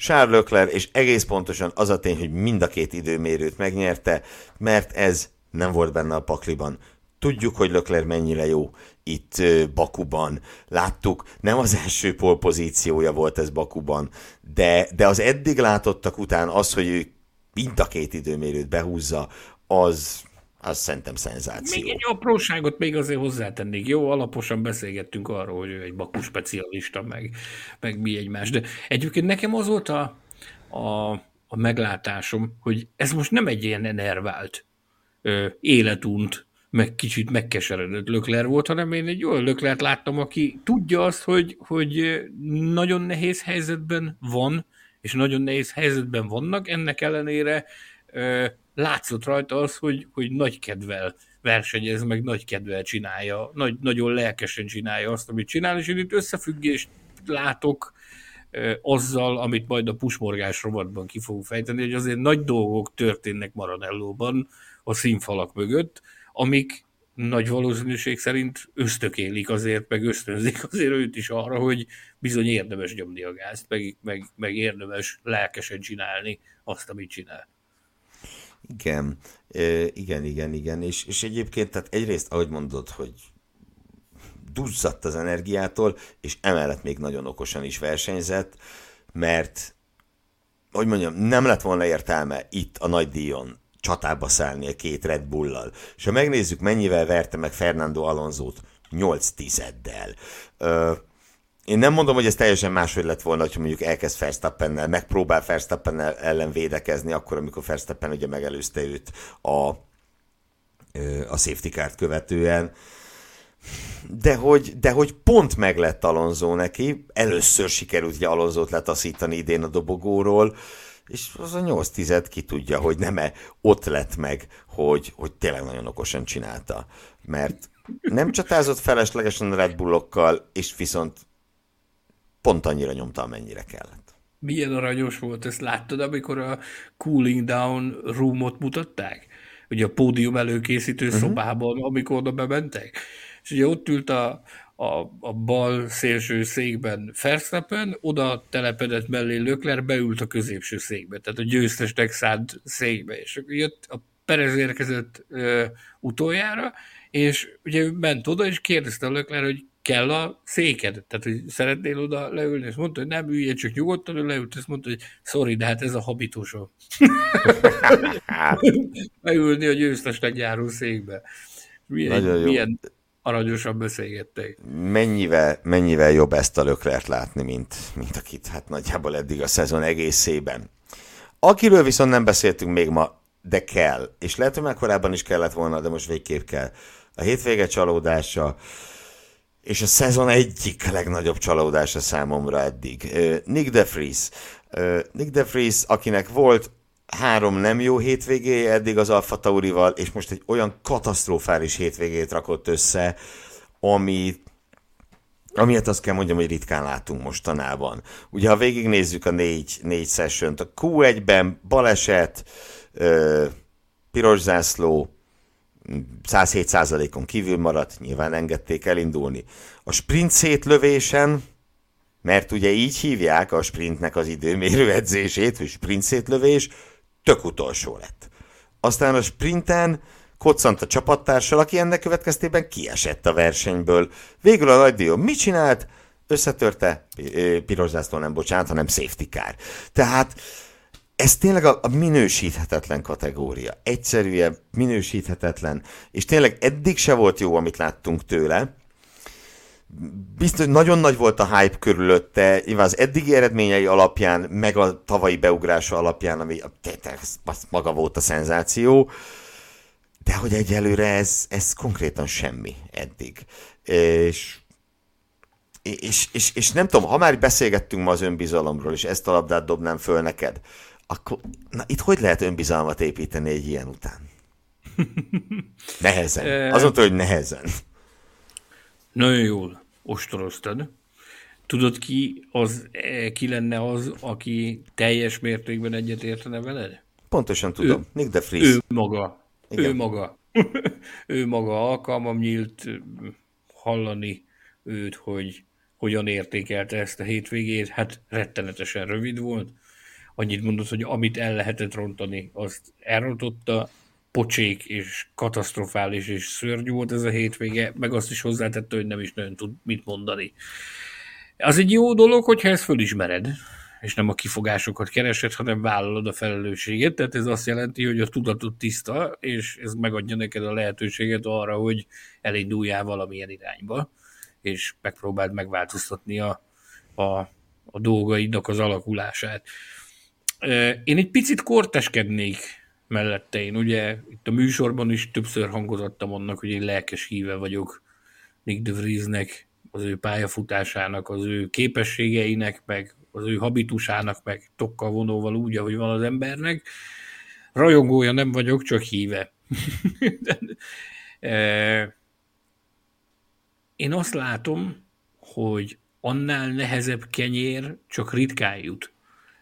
B: Charles Leclerc, és egész pontosan az a tény, hogy mind a két időmérőt megnyerte, mert ez nem volt benne a pakliban. tudjuk, hogy Lökler mennyire jó itt Bakuban. Láttuk, nem az első polpozíciója volt ez Bakuban, de, de az eddig látottak után az, hogy ő mind a két időmérőt behúzza, az, az szerintem szenzáció.
C: Még egy apróságot még azért hozzátennék. Jó, alaposan beszélgettünk arról, hogy ő egy Baku specialista, meg, meg mi egymás. De egyébként nekem az volt a, a, a meglátásom, hogy ez most nem egy ilyen enervált, ö, életunt, meg kicsit megkeseredett lökler volt, hanem én egy olyan löklert láttam, aki tudja azt, hogy, hogy nagyon nehéz helyzetben van, és nagyon nehéz helyzetben vannak, ennek ellenére látszott rajta az, hogy, hogy nagy kedvel versenyez, meg nagy kedvel csinálja, nagy, nagyon lelkesen csinálja azt, amit csinál, és én itt összefüggést látok azzal, amit majd a pusmorgás rovatban ki fogunk fejteni, hogy azért nagy dolgok történnek Maranellóban a színfalak mögött, amik nagy valószínűség szerint ösztökélik azért, meg ösztönzik azért őt is arra, hogy bizony érdemes nyomni a gázt, meg, meg, meg érdemes lelkesen csinálni azt, amit csinál.
B: Igen, igen, igen, igen, és, és egyébként, tehát egyrészt, ahogy mondod, hogy duzzadt az energiától, és emellett még nagyon okosan is versenyzett, mert, hogy mondjam, nem lett volna értelme itt a nagy díjon csatába szállni a két Red Bull-lal. És ha megnézzük, mennyivel verte meg Fernando Alonso-t, 8 tizeddel. Ö, én nem mondom, hogy ez teljesen máshogy lett volna, hogyha mondjuk elkezd Verstappennel, megpróbál Verstappennel ellen védekezni, akkor, amikor Verstappen ugye megelőzte őt a, a safety car követően. De hogy, de hogy pont meg lett Alonso neki, először sikerült ugye Alonso-t letaszítani idén a dobogóról, és az a 8 tized ki tudja, hogy nem-e ott lett meg, hogy, hogy tényleg nagyon okosan csinálta. Mert nem csatázott feleslegesen Red Bullokkal, és viszont pont annyira nyomta, amennyire kellett.
C: Milyen aranyos volt, ezt láttad, amikor a cooling down roomot mutatták? Ugye a pódium előkészítő uh-huh. szobában, amikor oda bementek? És ugye ott ült a, a, a bal szélső székben Verstappen, oda telepedett mellé Lökler, beült a középső székbe, tehát a győztesnek szánt székbe, és akkor jött a Perez érkezett ö, utoljára, és ugye ment oda, és kérdezte a Lökler, hogy kell a széked, tehát hogy szeretnél oda leülni, és mondta, hogy nem ülj, csak nyugodtan, ő leült, és mondta, hogy sorry, de hát ez a habitusom. Beülni a győztesnek járó székbe. Milyen, Nagyon jó. milyen aranyosan beszélgettek.
B: Mennyivel, mennyivel jobb ezt a löklert látni, mint, mint akit hát nagyjából eddig a szezon egészében. Akiről viszont nem beszéltünk még ma, de kell, és lehet, hogy már korábban is kellett volna, de most végképp kell. A hétvége csalódása, és a szezon egyik legnagyobb csalódása számomra eddig. Nick DeFries. Nick DeFries, akinek volt három nem jó hétvégéje eddig az Alfa Taurival, és most egy olyan katasztrofális hétvégét rakott össze, ami Amiért azt kell mondjam, hogy ritkán látunk mostanában. Ugye, ha végignézzük a négy, négy session a Q1-ben baleset, ö, piros zászló, 107%-on kívül maradt, nyilván engedték elindulni. A sprint szétlövésen, mert ugye így hívják a sprintnek az időmérő edzését, hogy sprint szétlövés, tök utolsó lett. Aztán a sprinten koccant a csapattársal, aki ennek következtében kiesett a versenyből. Végül a nagy díjon mit csinált? Összetörte, piros nem bocsánat, hanem safety car. Tehát ez tényleg a, a minősíthetetlen kategória. Egyszerűen minősíthetetlen. És tényleg eddig se volt jó, amit láttunk tőle biztos nagyon nagy volt a hype körülötte, nyilván az eddigi eredményei alapján, meg a tavalyi beugrása alapján, ami az maga volt a szenzáció, de hogy egyelőre ez, ez konkrétan semmi eddig. És, és, és, és nem tudom, ha már beszélgettünk ma az önbizalomról, és ezt a labdát dobnám föl neked, akkor na, itt hogy lehet önbizalmat építeni egy ilyen után? Nehezen. Mondta, hogy nehezen.
C: Nagyon jól ostoroztad. Tudod ki, az, eh, ki lenne az, aki teljes mértékben egyet értene veled?
B: Pontosan tudom. Ő, Nick de Vries.
C: Ő maga. Igen. Ő maga. ő maga alkalmam nyílt hallani őt, hogy hogyan értékelte ezt a hétvégét. Hát rettenetesen rövid volt. Annyit mondott, hogy amit el lehetett rontani, azt elrontotta, pocsék és katasztrofális és szörnyű volt ez a hétvége, meg azt is hozzátette, hogy nem is nagyon tud mit mondani. Az egy jó dolog, hogyha ezt fölismered, és nem a kifogásokat keresed, hanem vállalod a felelősséget. Tehát ez azt jelenti, hogy a tudatot tiszta, és ez megadja neked a lehetőséget arra, hogy elinduljál valamilyen irányba, és megpróbáld megváltoztatni a, a, a dolgaidnak az alakulását. Én egy picit korteskednék mellette. Én ugye itt a műsorban is többször hangozottam annak, hogy én lelkes híve vagyok Nick de Vriesnek, az ő pályafutásának, az ő képességeinek, meg az ő habitusának, meg tokkal vonóval úgy, ahogy van az embernek. Rajongója nem vagyok, csak híve. Én azt látom, hogy annál nehezebb kenyér csak ritkán jut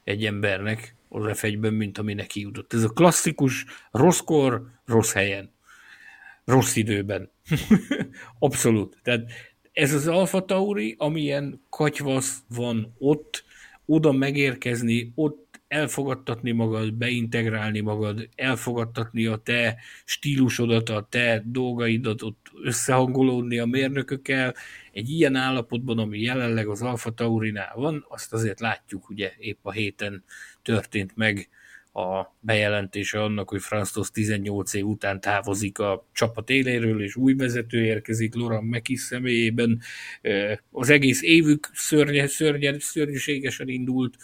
C: egy embernek az f mint ami neki jutott. Ez a klasszikus rosszkor, rossz helyen, rossz időben. Abszolút. Tehát ez az Alfa Tauri, amilyen katyvasz van ott, oda megérkezni, ott elfogadtatni magad, beintegrálni magad, elfogadtatni a te stílusodat, a te dolgaidat, ott összehangolódni a mérnökökkel. Egy ilyen állapotban, ami jelenleg az Alfa Taurinál van, azt azért látjuk, ugye épp a héten történt meg a bejelentése annak, hogy Franz 18 év után távozik a csapat éléről, és új vezető érkezik Loran Mekis személyében. Az egész évük szörny, szörny, szörnyűségesen indult,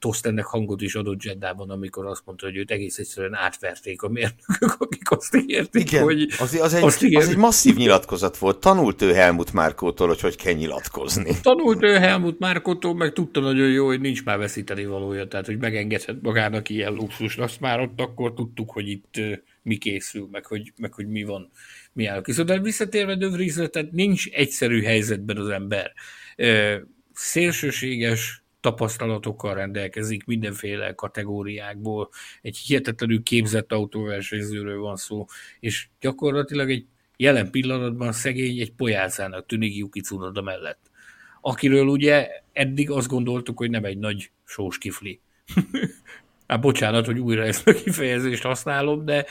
C: Toszt ennek hangot is adott Jeddában, amikor azt mondta, hogy őt egész egyszerűen átverték a mérnökök, akik azt ígérték,
B: Igen,
C: hogy...
B: Az, az, egy, azt az egy masszív nyilatkozat volt. Tanult ő Helmut Márkótól, hogy hogy kell nyilatkozni.
C: Tanult ő Helmut Márkótól, meg tudta nagyon jó, hogy nincs már veszíteni valója, tehát hogy megengedhet magának ilyen luxus. Azt már ott akkor tudtuk, hogy itt mi készül, meg hogy, meg hogy mi van, mi áll. Viszont visszatérve Dövrizre, tehát nincs egyszerű helyzetben az ember. Szélsőséges tapasztalatokkal rendelkezik mindenféle kategóriákból. Egy hihetetlenül képzett autóversenyzőről van szó, és gyakorlatilag egy jelen pillanatban szegény egy pojácának tűnik Yuki Tsunoda mellett. Akiről ugye eddig azt gondoltuk, hogy nem egy nagy sós kifli. hát bocsánat, hogy újra ezt a kifejezést használom, de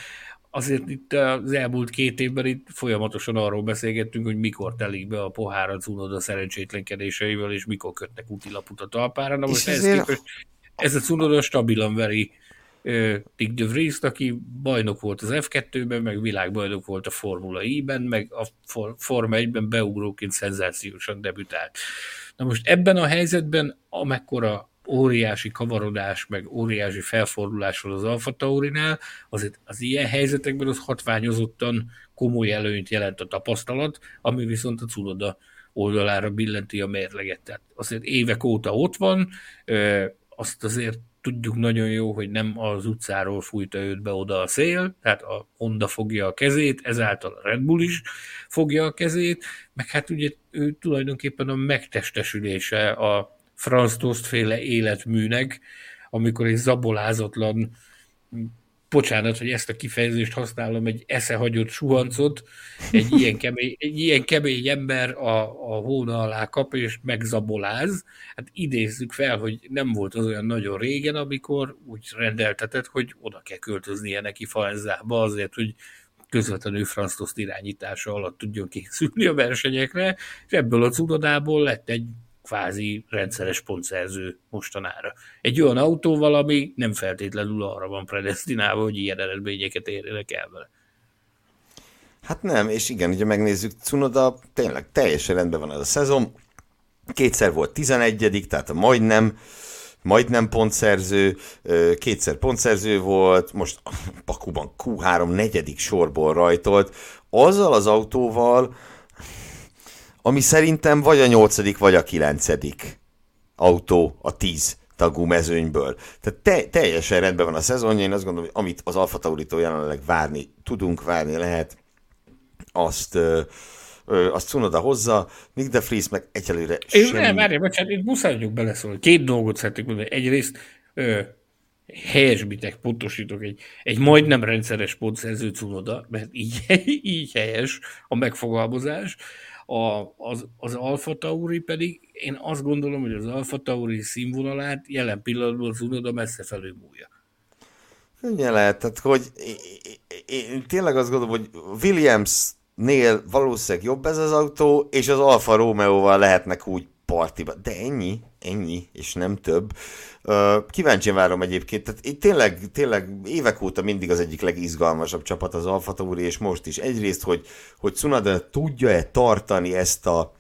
C: azért itt az elmúlt két évben itt folyamatosan arról beszélgettünk, hogy mikor telik be a pohár a Cunoda szerencsétlenkedéseivel, és mikor kötnek útilaput a talpára. Na most ez, képest, ez a Cunoda stabilan veri Dick de Vries, aki bajnok volt az F2-ben, meg világbajnok volt a Formula I-ben, meg a Forma 1-ben beugróként szenzációsan debütált. Na most ebben a helyzetben, amekkora óriási kavarodás, meg óriási felfordulás van az Alfa Taurinál, azért az ilyen helyzetekben az hatványozottan komoly előnyt jelent a tapasztalat, ami viszont a Cunoda oldalára billenti a mérleget. Tehát azért évek óta ott van, azt azért tudjuk nagyon jó, hogy nem az utcáról fújta őt be oda a szél, tehát a Honda fogja a kezét, ezáltal a Red Bull is fogja a kezét, meg hát ugye ő tulajdonképpen a megtestesülése a Franz Tost féle életműnek, amikor egy zabolázatlan, bocsánat, hogy ezt a kifejezést használom, egy eszehagyott suhancot, egy ilyen kemény, egy ilyen kemény ember a, a hóna alá kap és megzaboláz. Hát idézzük fel, hogy nem volt az olyan nagyon régen, amikor úgy rendeltetett, hogy oda kell költöznie neki Faenzába azért, hogy közvetlenül Franz Tost irányítása alatt tudjon készülni a versenyekre, és ebből a cudodából lett egy kvázi rendszeres pontszerző mostanára. Egy olyan autóval, ami nem feltétlenül arra van predestinálva, hogy ilyen eredményeket érjenek el vele.
B: Hát nem, és igen, ugye megnézzük, Cunoda tényleg teljesen rendben van ez a szezon. Kétszer volt 11 tehát majdnem, majdnem pontszerző, kétszer pontszerző volt, most Pakuban Q3 negyedik sorból rajtolt. Azzal az autóval, ami szerintem vagy a nyolcadik, vagy a kilencedik autó a tíz tagú mezőnyből. Tehát te, teljesen rendben van a szezonja, én azt gondolom, hogy amit az Alfa Tauritól jelenleg várni tudunk, várni lehet, azt, ö, ö, azt Cunoda hozza, Nick de Vries meg egyelőre
C: Én semmi... Nem, várj, bocsánat, itt muszáj vagyok beleszólni. Két dolgot szeretnék mondani. Egyrészt ö, helyesbitek, pontosítok, egy, egy majdnem rendszeres pontszerző Cunoda, mert így, így helyes a megfogalmazás. A, az, az Alfa Tauri pedig, én azt gondolom, hogy az Alfa Tauri színvonalát jelen pillanatban az Unoda messze felülmúlja.
B: Könnyen lehet, tehát hogy én, én tényleg azt gondolom, hogy Williams-nél valószínűleg jobb ez az autó, és az Alfa Romeo-val lehetnek úgy partiba. De ennyi, ennyi, és nem több. Kíváncsian várom egyébként, tehát itt tényleg, tényleg évek óta mindig az egyik legizgalmasabb csapat az Alfa Tauri, és most is. Egyrészt, hogy, hogy Tsunoda tudja-e tartani ezt a,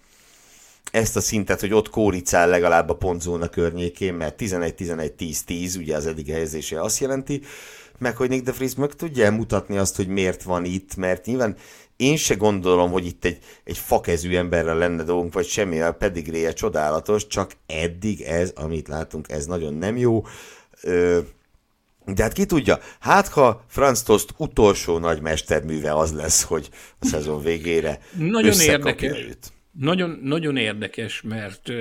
B: ezt a szintet, hogy ott kóricál legalább a pontzóna környékén, mert 11-11-10-10, ugye az eddig helyezése azt jelenti, meg hogy Nick de Vries meg tudja mutatni azt, hogy miért van itt, mert nyilván én se gondolom, hogy itt egy, egy fakezű emberrel lenne dolgunk, vagy semmi, a pedigréje csodálatos, csak eddig ez, amit látunk, ez nagyon nem jó. Ö, de hát ki tudja, hát ha Franz Tost utolsó nagy mesterműve az lesz, hogy a szezon végére
C: Nagyon érdekes. Őt. Nagyon, nagyon érdekes, mert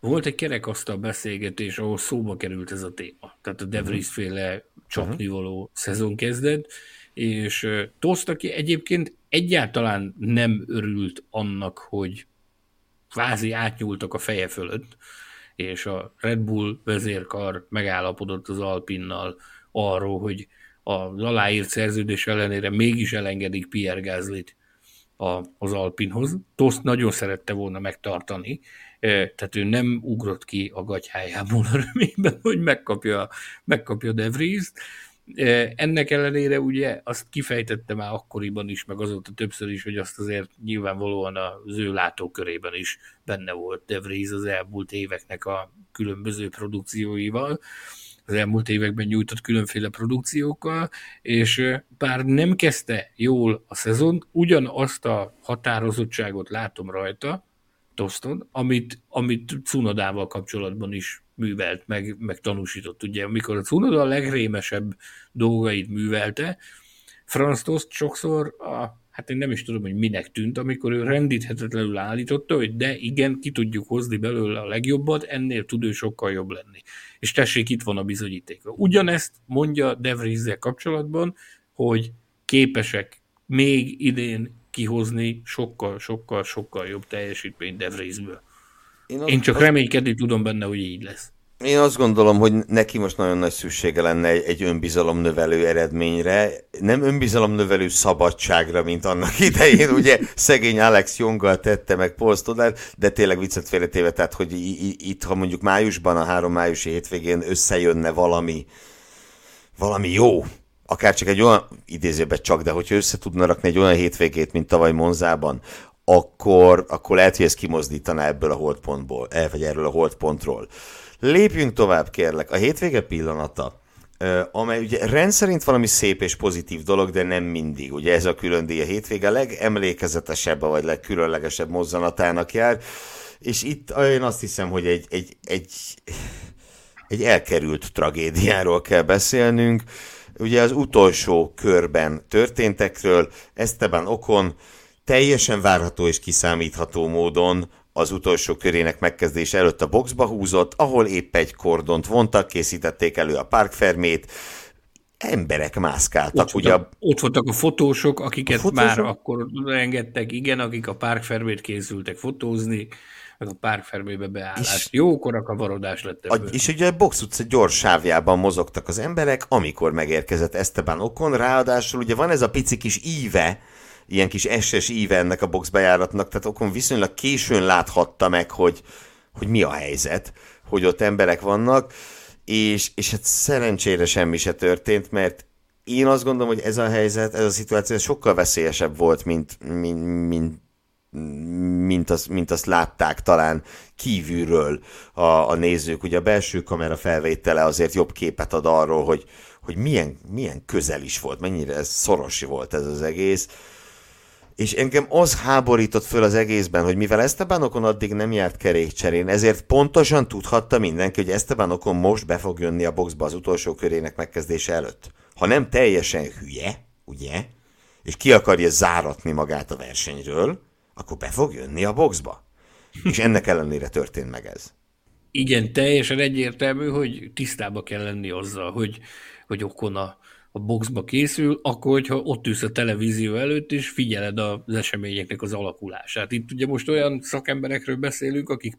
C: volt egy kerekasztal beszélgetés, ahol szóba került ez a téma. Tehát a De Vries féle csapnivaló uh-huh. szezon kezdett, és Toszt, aki egyébként egyáltalán nem örült annak, hogy kvázi átnyúltak a feje fölött, és a Red Bull vezérkar megállapodott az Alpinnal arról, hogy az aláírt szerződés ellenére mégis elengedik Pierre Gaslyt az Alpinhoz. Toszt nagyon szerette volna megtartani, tehát ő nem ugrott ki a gatyhájából a reményben, hogy megkapja, megkapja De Vries-t, ennek ellenére ugye azt kifejtette már akkoriban is, meg azóta többször is, hogy azt azért nyilvánvalóan az ő látókörében is benne volt De Vries az elmúlt éveknek a különböző produkcióival, az elmúlt években nyújtott különféle produkciókkal, és bár nem kezdte jól a szezon, ugyanazt a határozottságot látom rajta, Toston, amit, amit Cunodával kapcsolatban is művelt, meg, meg tanúsított. Ugye, amikor a Cunoda a legrémesebb dolgait művelte, Franz Tost sokszor, a, hát én nem is tudom, hogy minek tűnt, amikor ő rendíthetetlenül állította, hogy de igen, ki tudjuk hozni belőle a legjobbat, ennél tud ő sokkal jobb lenni. És tessék, itt van a bizonyítéka. Ugyanezt mondja De kapcsolatban, hogy képesek még idén kihozni sokkal, sokkal, sokkal jobb teljesítményt De Vriesből. Én, Én csak azt... reménykedni tudom benne, hogy így lesz.
B: Én azt gondolom, hogy neki most nagyon nagy szüksége lenne egy, egy önbizalomnövelő eredményre, nem önbizalomnövelő szabadságra, mint annak idején, ugye szegény Alex Jonggal tette meg Paul Stoddard, de tényleg viccet félretéve, tehát hogy itt, ha mondjuk májusban, a három májusi hétvégén összejönne valami, valami jó, akár csak egy olyan, idézőben csak, de hogyha össze tudna rakni egy olyan hétvégét, mint tavaly Monzában, akkor, akkor lehet, hogy ez kimozdítaná ebből a holdpontból, el, vagy erről a holdpontról. Lépjünk tovább, kérlek. A hétvége pillanata, amely ugye rendszerint valami szép és pozitív dolog, de nem mindig. Ugye ez a külön díj a hétvége legemlékezetesebb, vagy legkülönlegesebb mozzanatának jár, és itt én azt hiszem, hogy egy, egy, egy, egy elkerült tragédiáról kell beszélnünk. Ugye az utolsó körben történtekről Esteban Okon teljesen várható és kiszámítható módon az utolsó körének megkezdése előtt a boxba húzott, ahol épp egy kordont vontak, készítették elő a parkfermét, emberek mászkáltak.
C: Ott, ugye voltak, ott voltak a fotósok, akiket a fotósok? már akkor engedtek, igen, akik a parkfermét készültek fotózni, meg a parkfermébe beállás. És Jókor a kavarodás lett
B: ebből. És ugye a box utca gyors sávjában mozogtak az emberek, amikor megérkezett Esteban Okon, ráadásul ugye van ez a pici kis íve, ilyen kis SS íve ennek a boxbejáratnak, tehát okon viszonylag későn láthatta meg, hogy, hogy mi a helyzet, hogy ott emberek vannak, és, és hát szerencsére semmi se történt, mert én azt gondolom, hogy ez a helyzet, ez a szituáció sokkal veszélyesebb volt, mint, mint, mint mint, az, mint azt látták talán kívülről a, a nézők. Ugye a belső kamera felvétele azért jobb képet ad arról, hogy, hogy milyen, milyen közel is volt, mennyire szoros volt ez az egész és engem az háborított föl az egészben, hogy mivel Esteban Okon addig nem járt kerékcserén, ezért pontosan tudhatta mindenki, hogy Esteban Okon most be fog jönni a boxba az utolsó körének megkezdése előtt. Ha nem teljesen hülye, ugye, és ki akarja záratni magát a versenyről, akkor be fog jönni a boxba. És ennek ellenére történt meg ez.
C: Igen, teljesen egyértelmű, hogy tisztába kell lenni azzal, hogy, hogy Okon a a boxba készül, akkor, hogyha ott ülsz a televízió előtt, és figyeled az eseményeknek az alakulását. Itt ugye most olyan szakemberekről beszélünk, akik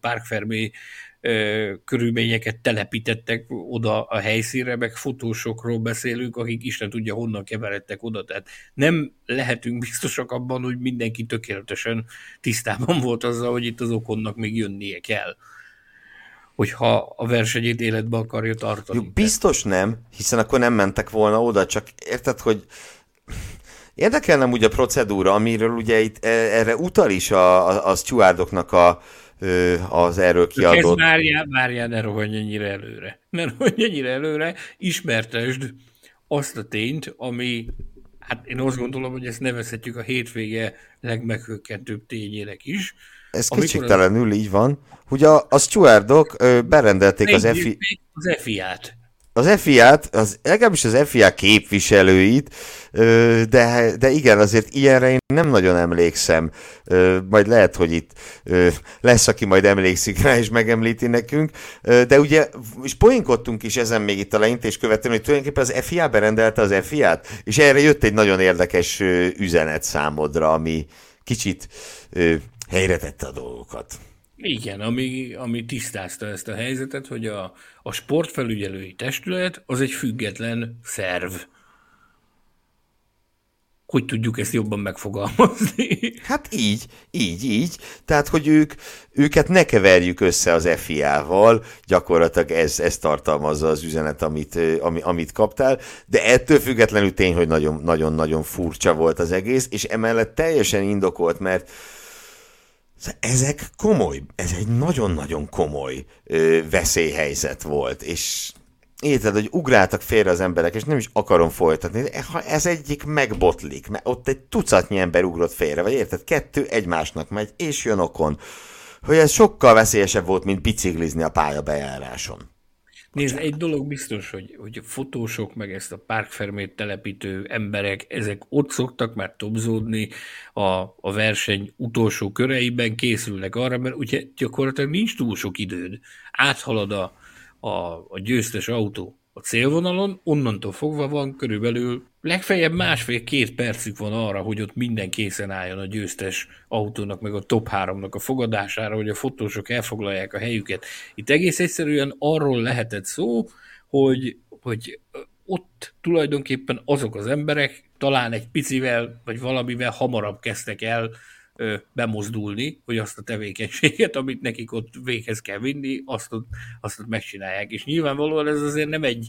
C: párkfermé körülményeket telepítettek oda a helyszínre, meg fotósokról beszélünk, akik Isten tudja honnan keveredtek oda. Tehát nem lehetünk biztosak abban, hogy mindenki tökéletesen tisztában volt azzal, hogy itt az okonnak még jönnie kell hogyha a versenyét életbe akarja tartani. Jó,
B: biztos nem, hiszen akkor nem mentek volna oda, csak érted, hogy érdekelne úgy a procedúra, amiről ugye itt e, erre utal is a, a, a stewardoknak a, az erről kiadott...
C: Ez várjál, várjál, ne rohanj ennyire előre. Ne rohanj ennyire előre, ismertesd azt a tényt, ami, hát én azt gondolom, hogy ezt nevezhetjük a hétvége legmeghökkentőbb tényének is.
B: Ez kicsiktelenül az... így van, hogy a, a stewardok berendelték az FI...
C: Az FIA-t
B: az FIA-t, az, legalábbis az FIA képviselőit, de, de igen, azért ilyenre én nem nagyon emlékszem. Majd lehet, hogy itt lesz, aki majd emlékszik rá és megemlíti nekünk. De ugye, és poénkodtunk is ezen még itt a leintés követően, hogy tulajdonképpen az FIA berendelte az FIA-t, és erre jött egy nagyon érdekes üzenet számodra, ami kicsit helyre tette a dolgokat.
C: Igen, ami, ami tisztázta ezt a helyzetet, hogy a, a sportfelügyelői testület az egy független szerv. Hogy tudjuk ezt jobban megfogalmazni?
B: Hát így, így, így. Tehát, hogy ők, őket ne keverjük össze az FIA-val, gyakorlatilag ez, ez tartalmazza az üzenet, amit, ami, amit kaptál, de ettől függetlenül tény, hogy nagyon-nagyon furcsa volt az egész, és emellett teljesen indokolt, mert ezek komoly, ez egy nagyon-nagyon komoly ö, veszélyhelyzet volt, és érted, hogy ugráltak félre az emberek, és nem is akarom folytatni, ha ez egyik megbotlik, mert ott egy tucatnyi ember ugrott félre, vagy érted, kettő egymásnak megy, és jön okon, hogy ez sokkal veszélyesebb volt, mint biciklizni a pályabejáráson.
C: Nézd, egy dolog biztos, hogy, hogy a fotósok, meg ezt a párkfermét telepítő emberek, ezek ott szoktak már tobzódni a, a verseny utolsó köreiben, készülnek arra, mert ugye gyakorlatilag nincs túl sok időd. Áthalad a, a, a győztes autó a célvonalon, onnantól fogva van körülbelül legfeljebb másfél-két percük van arra, hogy ott minden készen álljon a győztes autónak, meg a top 3-nak a fogadására, hogy a fotósok elfoglalják a helyüket. Itt egész egyszerűen arról lehetett szó, hogy, hogy ott tulajdonképpen azok az emberek talán egy picivel, vagy valamivel hamarabb kezdtek el ö, bemozdulni, hogy azt a tevékenységet, amit nekik ott véghez kell vinni, azt ott, azt ott megcsinálják. És nyilvánvalóan ez azért nem egy,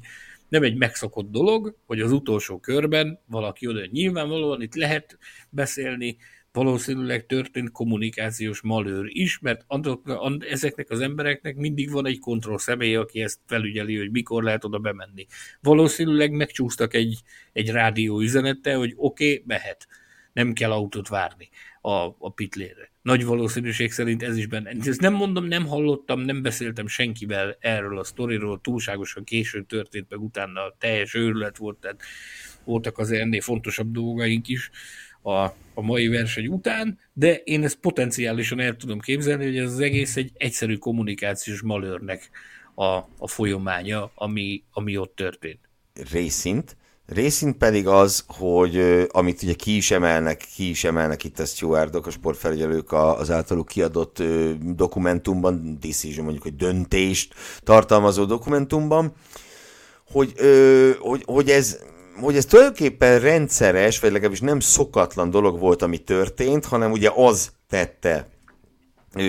C: nem egy megszokott dolog, hogy az utolsó körben valaki oda nyilvánvalóan itt lehet beszélni, valószínűleg történt kommunikációs malőr is, mert andok, ezeknek az embereknek mindig van egy kontroll személy, aki ezt felügyeli, hogy mikor lehet oda bemenni. Valószínűleg megcsúsztak egy, egy rádió üzenettel, hogy oké, okay, mehet, nem kell autót várni a, a pitlére. Nagy valószínűség szerint ez is benne. Ezt nem mondom, nem hallottam, nem beszéltem senkivel erről a sztoriról, túlságosan későn történt, meg utána teljes őrület volt, tehát voltak azért ennél fontosabb dolgaink is a, a mai verseny után, de én ezt potenciálisan el tudom képzelni, hogy ez az egész egy egyszerű kommunikációs malőrnek a, a folyamánya, ami, ami ott történt.
B: Részint, Részint pedig az, hogy amit ugye ki is emelnek, ki is emelnek itt a stewardok, a sportfelügyelők az általuk kiadott dokumentumban, decision mondjuk, hogy döntést tartalmazó dokumentumban, hogy, hogy, hogy ez hogy ez tulajdonképpen rendszeres, vagy legalábbis nem szokatlan dolog volt, ami történt, hanem ugye az tette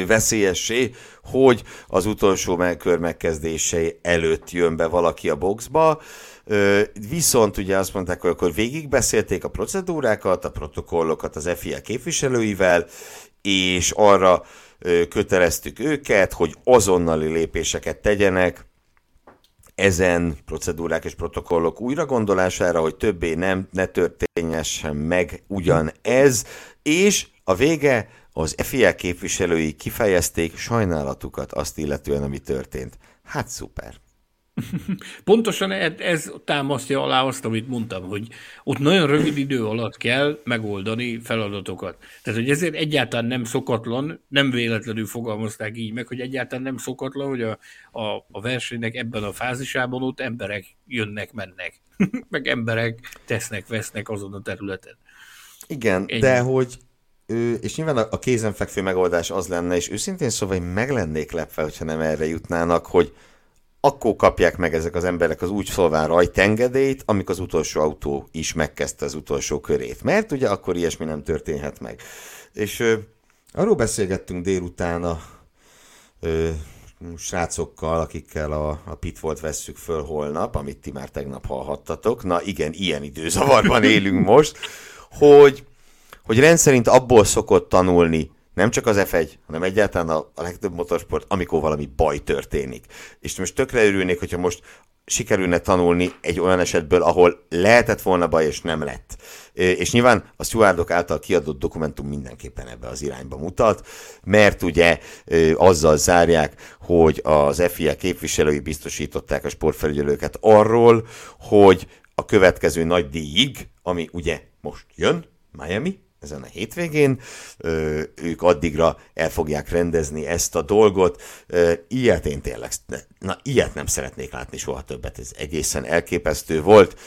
B: veszélyessé, hogy az utolsó kör megkezdései előtt jön be valaki a boxba, Viszont ugye azt mondták, hogy akkor végigbeszélték a procedúrákat, a protokollokat az FIA képviselőivel, és arra köteleztük őket, hogy azonnali lépéseket tegyenek ezen procedúrák és protokollok újra gondolására, hogy többé nem, ne történjessen meg ugyanez, és a vége az FIA képviselői kifejezték sajnálatukat azt illetően, ami történt. Hát szuper.
C: Pontosan ez támasztja alá azt, amit mondtam, hogy ott nagyon rövid idő alatt kell megoldani feladatokat. Tehát, hogy ezért egyáltalán nem szokatlan, nem véletlenül fogalmazták így meg, hogy egyáltalán nem szokatlan, hogy a, a, a versenynek ebben a fázisában ott emberek jönnek, mennek, meg emberek tesznek, vesznek azon a területen.
B: Igen, Ennyi. de hogy és nyilván a kézenfekvő megoldás az lenne, és őszintén szóval hogy meg lennék lepve, hogyha nem erre jutnának, hogy akkor kapják meg ezek az emberek az úgy szólván rajtengedélyt, amikor az utolsó autó is megkezdte az utolsó körét. Mert ugye akkor ilyesmi nem történhet meg. És ö, arról beszélgettünk délután a ö, srácokkal, akikkel a, a Pitvolt vesszük föl holnap, amit ti már tegnap hallhattatok. Na igen, ilyen időzavarban élünk most, hogy, hogy rendszerint abból szokott tanulni nem csak az F1, hanem egyáltalán a, a legtöbb motorsport, amikor valami baj történik. És most tökre örülnék, hogyha most sikerülne tanulni egy olyan esetből, ahol lehetett volna baj, és nem lett. És nyilván a stewardok által kiadott dokumentum mindenképpen ebbe az irányba mutat, mert ugye azzal zárják, hogy az FIA képviselői biztosították a sportfelügyelőket arról, hogy a következő nagy díjig, ami ugye most jön, Miami, ezen a hétvégén. Ők addigra el fogják rendezni ezt a dolgot. Ilyet én tényleg, na ilyet nem szeretnék látni soha többet, ez egészen elképesztő volt.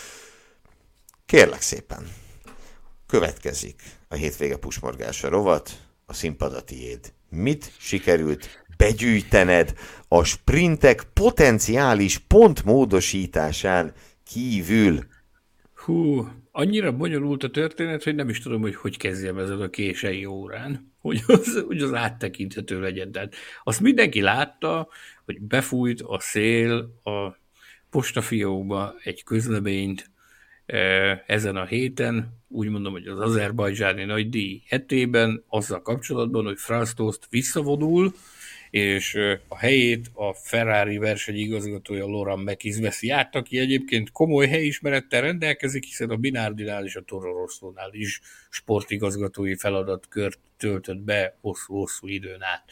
B: Kérlek szépen, következik a hétvége pusmorgása rovat, a színpad a tiéd. Mit sikerült begyűjtened a sprintek potenciális pontmódosításán kívül?
C: Hú, annyira bonyolult a történet, hogy nem is tudom, hogy hogy kezdjem ezen a kései órán, hogy az, hogy az áttekinthető legyen. Tehát azt mindenki látta, hogy befújt a szél a postafiókba egy közleményt e, ezen a héten, úgy mondom, hogy az azerbajdzsáni nagy díj hetében, azzal kapcsolatban, hogy Franz Tost visszavonul, és a helyét a Ferrari versenyigazgatója Loran Mekiz veszi át, aki egyébként komoly helyismerettel rendelkezik, hiszen a Binardinál és a Toro is sportigazgatói feladatkört töltött be hosszú-hosszú időn át.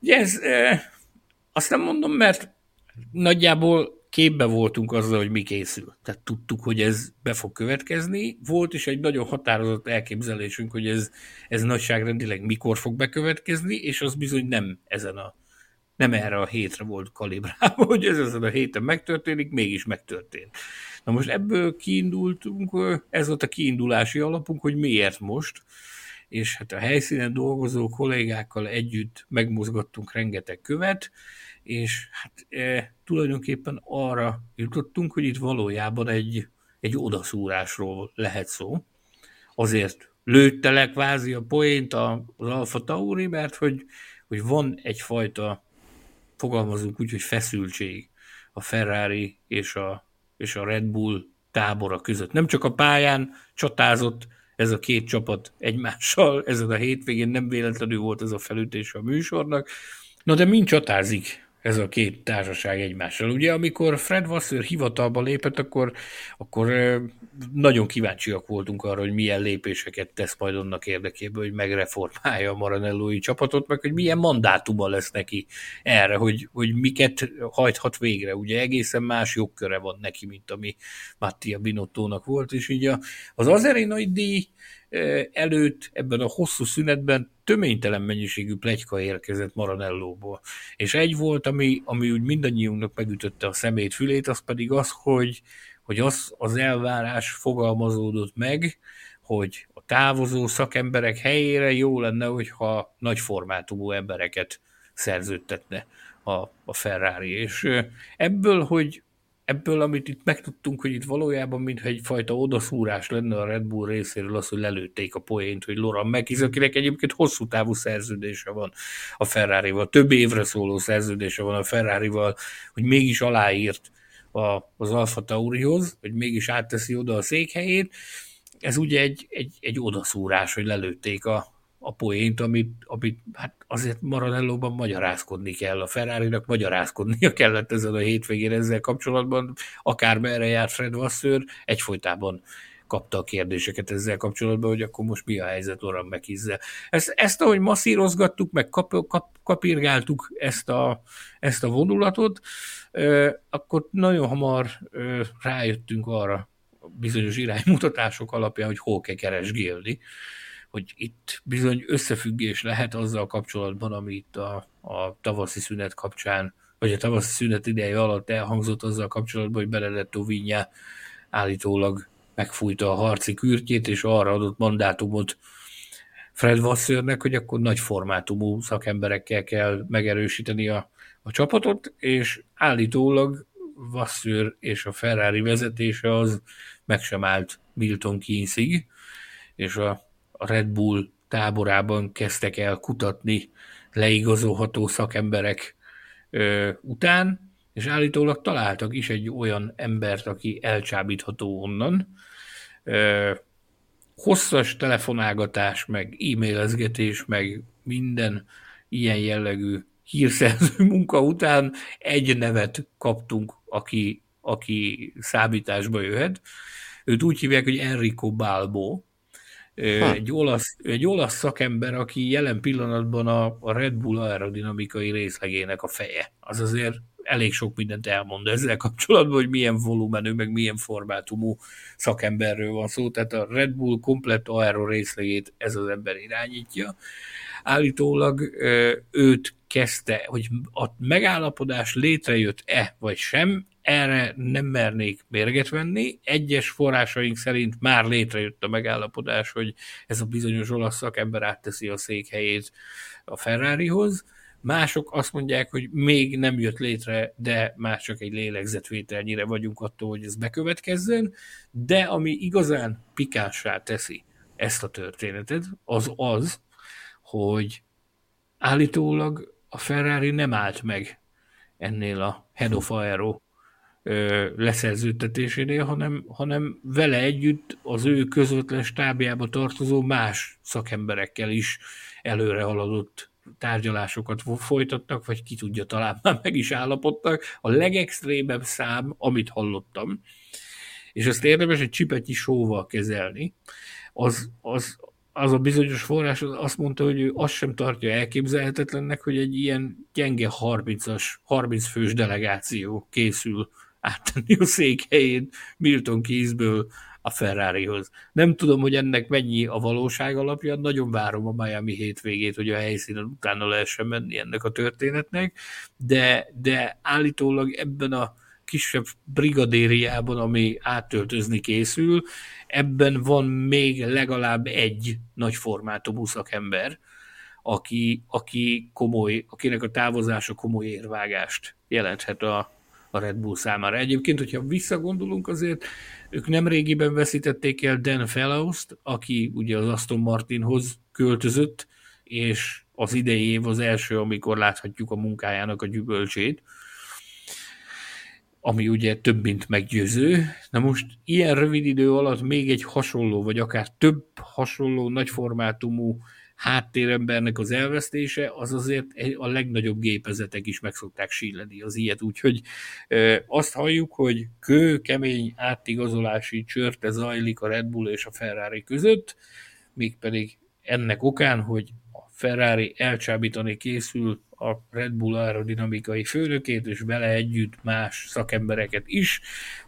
C: Ugye ez, e, azt nem mondom, mert nagyjából képbe voltunk azzal, hogy mi készül. Tehát tudtuk, hogy ez be fog következni. Volt is egy nagyon határozott elképzelésünk, hogy ez, ez nagyságrendileg mikor fog bekövetkezni, és az bizony nem ezen a nem erre a hétre volt kalibrálva, hogy ez ezen a héten megtörténik, mégis megtörtént. Na most ebből kiindultunk, ez volt a kiindulási alapunk, hogy miért most, és hát a helyszínen dolgozó kollégákkal együtt megmozgattunk rengeteg követ, és hát e, tulajdonképpen arra jutottunk, hogy itt valójában egy, egy odaszúrásról lehet szó. Azért lőttelek kvázi a poént az Alfa Tauri, mert hogy, hogy van egyfajta, fogalmazunk úgy, hogy feszültség a Ferrari és a, és a Red Bull tábora között. Nem csak a pályán csatázott ez a két csapat egymással, ezen a hétvégén nem véletlenül volt ez a felütés a műsornak, Na de mind csatázik ez a két társaság egymással. Ugye amikor Fred Wasser hivatalba lépett, akkor, akkor nagyon kíváncsiak voltunk arra, hogy milyen lépéseket tesz majd annak érdekében, hogy megreformálja a Maranellói csapatot, meg hogy milyen mandátuma lesz neki erre, hogy, hogy miket hajthat végre. Ugye egészen más jogköre van neki, mint ami Mattia Binottónak volt, és így az Azerinai díj előtt ebben a hosszú szünetben töménytelen mennyiségű plegyka érkezett Maranellóból. És egy volt, ami, ami úgy mindannyiunknak megütötte a szemét fülét, az pedig az, hogy, hogy az, az elvárás fogalmazódott meg, hogy a távozó szakemberek helyére jó lenne, hogyha nagy formátumú embereket szerződtetne a, a Ferrari. És ebből, hogy ebből, amit itt megtudtunk, hogy itt valójában mintha egyfajta odaszúrás lenne a Red Bull részéről az, hogy lelőtték a poént, hogy Loran Mekiz, akinek egyébként hosszú távú szerződése van a Ferrari-val, több évre szóló szerződése van a Ferrari-val, hogy mégis aláírt a, az Alfa Taurihoz, hogy mégis átteszi oda a székhelyét. Ez ugye egy, egy, egy odaszúrás, hogy lelőtték a, a poént, amit, amit hát azért Maranellóban magyarázkodni kell. A Ferrari-nak magyarázkodnia kellett ezzel a hétvégén ezzel kapcsolatban, akár merre járt Fred Vasseur, egyfolytában kapta a kérdéseket ezzel kapcsolatban, hogy akkor most mi a helyzet Oran Mekizzel. Ezt, ezt ahogy masszírozgattuk, meg kap, kap, kapirgáltuk ezt a, ezt a vonulatot, akkor nagyon hamar rájöttünk arra bizonyos iránymutatások alapján, hogy hol kell keresgélni, hogy itt bizony összefüggés lehet azzal kapcsolatban, ami itt a, a tavaszi szünet kapcsán, vagy a tavaszi szünet ideje alatt elhangzott azzal kapcsolatban, hogy Benedetto Vigna állítólag megfújta a harci kürtjét, és arra adott mandátumot Fred Wassernek, hogy akkor nagy formátumú szakemberekkel kell megerősíteni a, a csapatot, és állítólag Vasseur és a Ferrari vezetése az meg sem állt Milton Keynesig, és a, a Red Bull táborában kezdtek el kutatni leigazolható szakemberek ö, után, és állítólag találtak is egy olyan embert, aki elcsábítható onnan. Ö, hosszas telefonálgatás, meg e-mailezgetés, meg minden ilyen jellegű hírszerző munka után egy nevet kaptunk, aki, aki számításba jöhet. Őt úgy hívják, hogy Enrico Balbo, ha. egy olasz, egy olasz szakember, aki jelen pillanatban a, a Red Bull aerodinamikai részlegének a feje. Az azért elég sok mindent elmond ezzel kapcsolatban, hogy milyen volumenű, meg milyen formátumú szakemberről van szó. Tehát a Red Bull komplett aero részlegét ez az ember irányítja. Állítólag őt kezdte, hogy a megállapodás létrejött-e vagy sem, erre nem mernék mérget venni. Egyes forrásaink szerint már létrejött a megállapodás, hogy ez a bizonyos olasz szakember átteszi a székhelyét a Ferrarihoz. Mások azt mondják, hogy még nem jött létre, de már csak egy lélegzetvételnyire vagyunk attól, hogy ez bekövetkezzen. De ami igazán pikássá teszi ezt a történetet, az az, hogy állítólag a Ferrari nem állt meg ennél a Head of Aero leszerződtetésénél, hanem, hanem vele együtt az ő közvetlen stábjába tartozó más szakemberekkel is előre haladott tárgyalásokat folytattak, vagy ki tudja, talán már meg is állapodtak. A legextrémebb szám, amit hallottam, és ezt érdemes egy csipetnyi sóval kezelni, az, az, az a bizonyos forrás azt mondta, hogy ő azt sem tartja elképzelhetetlennek, hogy egy ilyen gyenge 30-as, 30 fős delegáció készül áttenni a székhelyét Milton Keysből a Ferrarihoz. Nem tudom, hogy ennek mennyi a valóság alapja, nagyon várom a Miami hétvégét, hogy a helyszínen utána lehessen menni ennek a történetnek, de, de állítólag ebben a kisebb brigadériában, ami áttöltözni készül, ebben van még legalább egy nagy formátumú szakember, aki, aki komoly, akinek a távozása komoly érvágást jelenthet a, a Red Bull számára. Egyébként, hogyha visszagondolunk azért, ők nem régiben veszítették el Dan Fellows-t, aki ugye az Aston Martinhoz költözött, és az idei év az első, amikor láthatjuk a munkájának a gyümölcsét ami ugye több, mint meggyőző. Na most ilyen rövid idő alatt még egy hasonló, vagy akár több hasonló nagyformátumú háttérembernek az elvesztése, az azért a legnagyobb gépezetek is meg szokták síleni az ilyet, úgyhogy azt halljuk, hogy kő, kemény átigazolási csörte zajlik a Red Bull és a Ferrari között, mégpedig ennek okán, hogy a Ferrari elcsábítani készül a Red Bull aerodinamikai főnökét, és vele együtt más szakembereket is.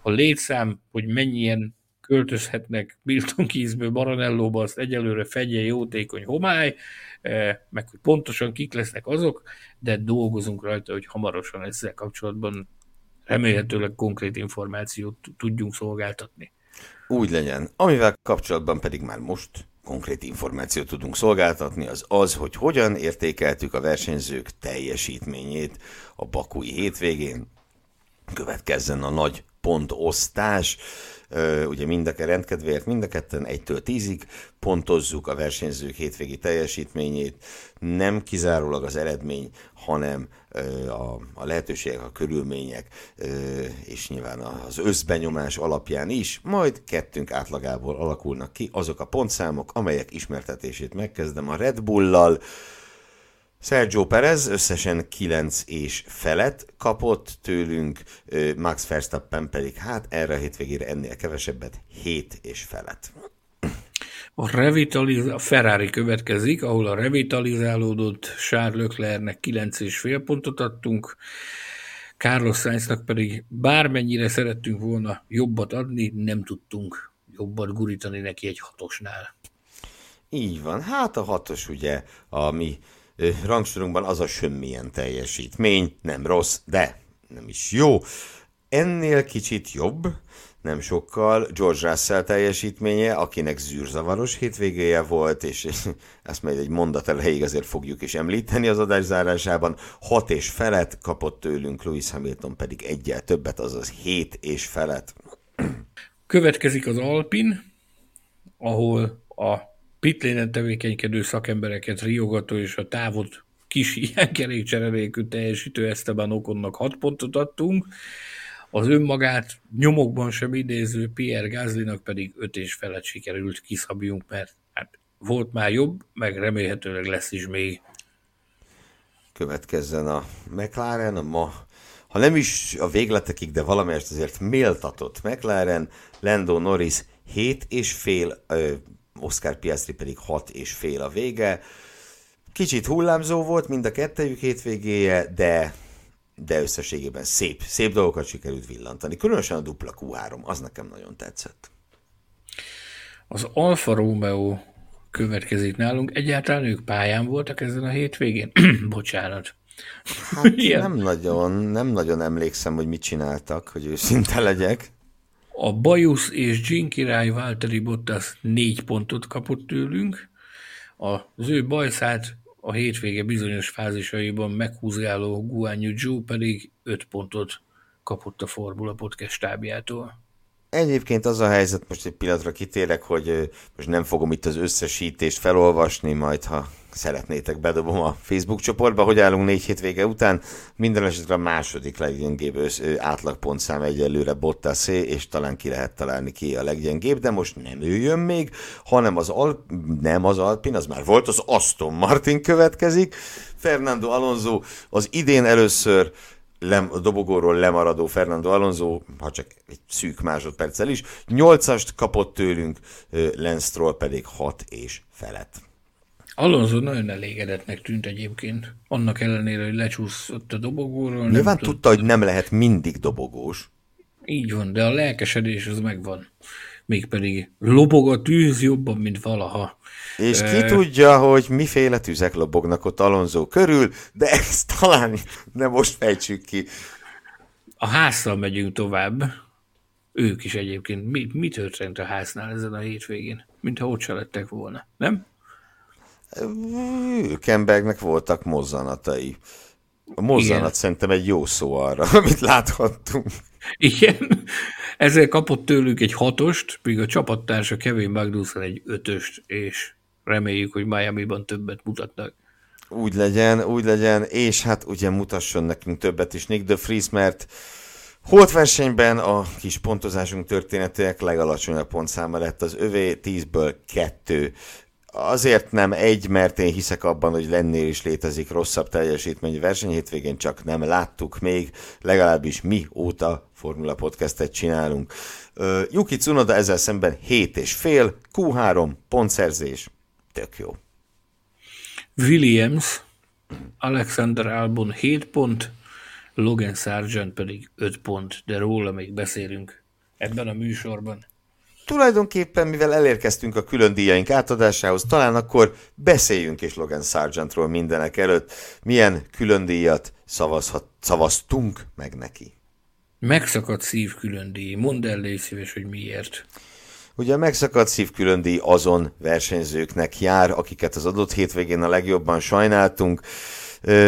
C: A létszám, hogy mennyien költözhetnek Milton Keysből Maranellóba, azt egyelőre fegye jótékony homály, eh, meg hogy pontosan kik lesznek azok, de dolgozunk rajta, hogy hamarosan ezzel kapcsolatban remélhetőleg konkrét információt tudjunk szolgáltatni.
B: Úgy legyen. Amivel kapcsolatban pedig már most konkrét információt tudunk szolgáltatni, az az, hogy hogyan értékeltük a versenyzők teljesítményét a bakui hétvégén. Következzen a nagy pontosztás, ugye mind a rendkedvéért mind a ketten 1-től 10-ig pontozzuk a versenyzők hétvégi teljesítményét, nem kizárólag az eredmény, hanem a, a lehetőségek, a körülmények, és nyilván az összbenyomás alapján is, majd kettünk átlagából alakulnak ki azok a pontszámok, amelyek ismertetését megkezdem a Red Bull-lal, Sergio Perez összesen 9 és felett kapott tőlünk, Max Verstappen pedig hát erre a hétvégére ennél kevesebbet, 7 és felett.
C: A, revitaliz- a Ferrari következik, ahol a revitalizálódott Charles Leclercnek 9,5 pontot adtunk, Carlos Sainznak pedig bármennyire szerettünk volna jobbat adni, nem tudtunk jobbat gurítani neki egy hatosnál.
B: Így van, hát a hatos ugye a mi rangsorunkban az a semmilyen teljesítmény, nem rossz, de nem is jó. Ennél kicsit jobb, nem sokkal George Russell teljesítménye, akinek zűrzavaros hétvégéje volt, és ezt majd egy mondat elejéig azért fogjuk is említeni az adás zárásában. Hat és felet kapott tőlünk, Lewis Hamilton pedig egyel többet, azaz hét és felet.
C: Következik az Alpin, ahol a pitlénen tevékenykedő szakembereket riogató és a távot kis ilyen kerékcsere nélkül teljesítő Esteban Okonnak 6 pontot adtunk, az önmagát nyomokban sem idéző Pierre Gázlinak pedig öt és felet sikerült kiszabjunk, mert hát volt már jobb, meg remélhetőleg lesz is még.
B: Következzen a McLaren, a ma, ha nem is a végletekig, de valamelyest azért méltatott McLaren, Lando Norris 7 és fél, Oscar Piastri pedig 6 és fél a vége. Kicsit hullámzó volt mind a kettejük hétvégéje, de de összességében szép, szép dolgokat sikerült villantani. Különösen a dupla Q3, az nekem nagyon tetszett.
C: Az Alfa Romeo következik nálunk. Egyáltalán ők pályán voltak ezen a hétvégén? Bocsánat.
B: Hát nem nagyon, nem nagyon emlékszem, hogy mit csináltak, hogy őszinte legyek.
C: A Bajusz és Jean király Valtteri Bottas négy pontot kapott tőlünk. Az ő bajszát a hétvége bizonyos fázisaiban meghúzgáló Guanyu Zhou pedig 5 pontot kapott a Formula Podcast stábjától.
B: Egyébként az a helyzet, most egy pillanatra kitérek, hogy most nem fogom itt az összesítést felolvasni, majd ha szeretnétek, bedobom a Facebook csoportba, hogy állunk négy hétvége után. Minden esetre a második leggyengébb átlagpontszám egyelőre Bottasé, és talán ki lehet találni ki a leggyengébb, de most nem ő jön még, hanem az Al- nem az Alpin, az már volt, az Aston Martin következik. Fernando Alonso az idén először lem, a dobogóról lemaradó Fernando Alonso, ha csak egy szűk másodperccel is, nyolcast kapott tőlünk, Lance Stroll pedig hat és felett.
C: Alonso nagyon elégedettnek tűnt egyébként, annak ellenére, hogy lecsúszott a dobogóról.
B: Nyilván tudta, hogy nem lehet mindig dobogós.
C: Így van, de a lelkesedés az megvan. Mégpedig lobog a tűz jobban, mint valaha.
B: És ki tudja, hogy miféle tüzek lobognak ott Alonso körül, de ezt talán nem most fejtsük ki.
C: A házszal megyünk tovább. Ők is egyébként. Mi, mi történt a háznál ezen a hétvégén? Mintha ott se lettek volna, nem?
B: Hülkenbergnek voltak mozzanatai. A mozzanat Igen. szerintem egy jó szó arra, amit láthattunk.
C: Igen, ezzel kapott tőlük egy hatost, míg a csapattársa Kevin Magnussen egy ötöst, és reméljük, hogy Miami-ban többet mutatnak.
B: Úgy legyen, úgy legyen, és hát ugye mutasson nekünk többet is Nick de Vries, mert Holt versenyben a kis pontozásunk történetek legalacsonyabb pontszáma lett az övé, 10-ből 2 Azért nem egy, mert én hiszek abban, hogy lennél is létezik rosszabb teljesítmény versenyhétvégén, csak nem láttuk még, legalábbis mi óta Formula Podcastet csinálunk. Uh, Yuki Tsunoda ezzel szemben 7 és fél, Q3, pontszerzés, tök jó.
C: Williams, Alexander Albon 7 pont, Logan Sargent pedig 5 pont, de róla még beszélünk ebben a műsorban
B: tulajdonképpen, mivel elérkeztünk a külön díjaink átadásához, talán akkor beszéljünk is Logan Sargentról mindenek előtt. Milyen külön díjat szavazhat, szavaztunk meg neki?
C: Megszakadt szív külön díj. Mondd el, légy szíves, hogy miért.
B: Ugye a megszakadt szív külön díj azon versenyzőknek jár, akiket az adott hétvégén a legjobban sajnáltunk,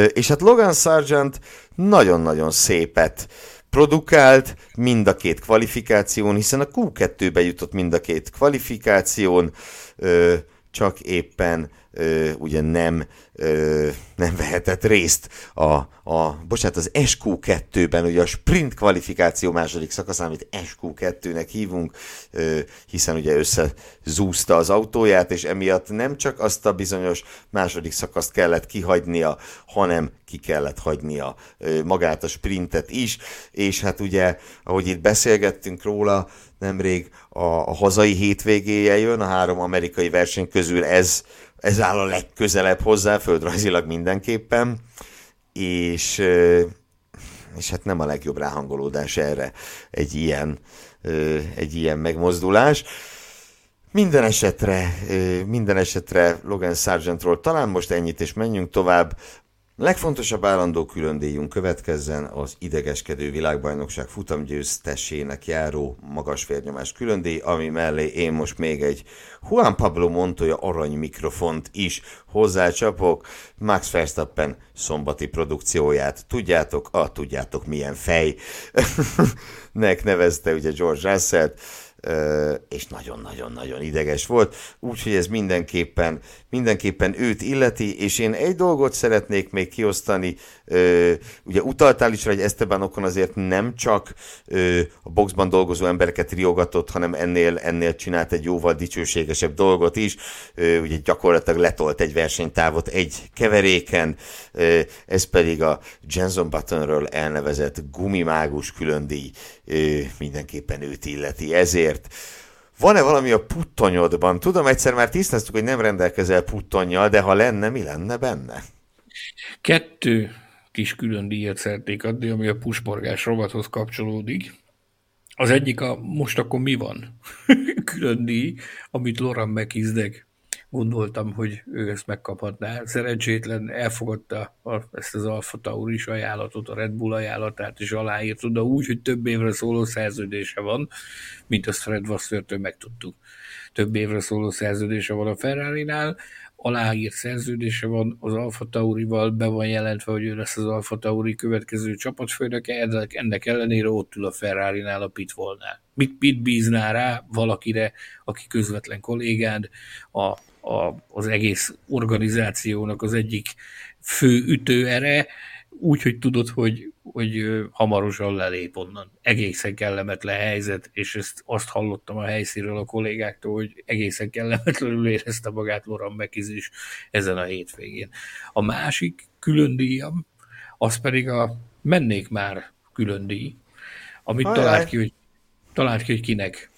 B: és hát Logan Sargent nagyon-nagyon szépet produkált mind a két kvalifikáción, hiszen a Q2-be jutott mind a két kvalifikáción, csak éppen ugye nem, nem vehetett részt a, a bocsánat, az SQ2-ben, ugye a sprint kvalifikáció második szakasz, amit SQ2-nek hívunk, hiszen ugye összezúzta az autóját, és emiatt nem csak azt a bizonyos második szakaszt kellett kihagynia, hanem ki kellett hagynia magát a sprintet is, és hát ugye, ahogy itt beszélgettünk róla, nemrég a, a hazai hétvégéje jön, a három amerikai verseny közül ez, ez áll a legközelebb hozzá, földrajzilag mindenképpen, és, és hát nem a legjobb ráhangolódás erre egy ilyen, egy ilyen megmozdulás. Minden esetre, minden esetre Logan Sargentról talán most ennyit, és menjünk tovább. Legfontosabb állandó különdíjunk következzen az idegeskedő világbajnokság futamgyőztesének járó magas vérnyomás különdíj, ami mellé én most még egy Juan Pablo Montoya arany mikrofont is hozzácsapok, Max Verstappen szombati produkcióját. Tudjátok, a tudjátok milyen fej, nek nevezte ugye George russell és nagyon-nagyon-nagyon ideges volt, úgyhogy ez mindenképpen, mindenképpen őt illeti, és én egy dolgot szeretnék még kiosztani, ugye utaltál is rá, hogy Esteban Okon azért nem csak a boxban dolgozó embereket riogatott, hanem ennél, ennél csinált egy jóval dicsőségesebb dolgot is, ugye gyakorlatilag letolt egy versenytávot egy keveréken, ez pedig a Jenson Buttonről elnevezett gumimágus különdíj. Mindenképpen őt illeti. Ezért van-e valami a puttonyodban? Tudom, egyszer már tisztáztuk, hogy nem rendelkezel puttonnyal, de ha lenne, mi lenne benne?
C: Kettő kis külön díjat szeretnék adni, ami a pusborgás rovathoz kapcsolódik. Az egyik a most akkor mi van? külön díj, amit Loran meghizdek gondoltam, hogy ő ezt megkaphatná. Szerencsétlen elfogadta a, ezt az Alfa Tauris ajánlatot, a Red Bull ajánlatát, és aláírt oda úgy, hogy több évre szóló szerződése van, mint azt Fred Vasszörtől megtudtuk. Több évre szóló szerződése van a Ferrari-nál, aláírt szerződése van az Alfa Taurival, be van jelentve, hogy ő lesz az Alfa Tauri következő csapatfőnöke, ennek ellenére ott ül a Ferrari-nál, a Pitvolnál. Mit, mit bíznál rá valakire, aki közvetlen kollégád, a a, az egész organizációnak az egyik fő ütőere, úgy, hogy tudod, hogy, hogy hamarosan lelép onnan. Egészen kellemetlen helyzet, és ezt azt hallottam a helyszínről a kollégáktól, hogy egészen kellemetlenül érezte magát Loran Mekiz is ezen a hétvégén. A másik külön díjam, az pedig a mennék már külön díj, amit talált ki, hogy, talált ki, hogy kinek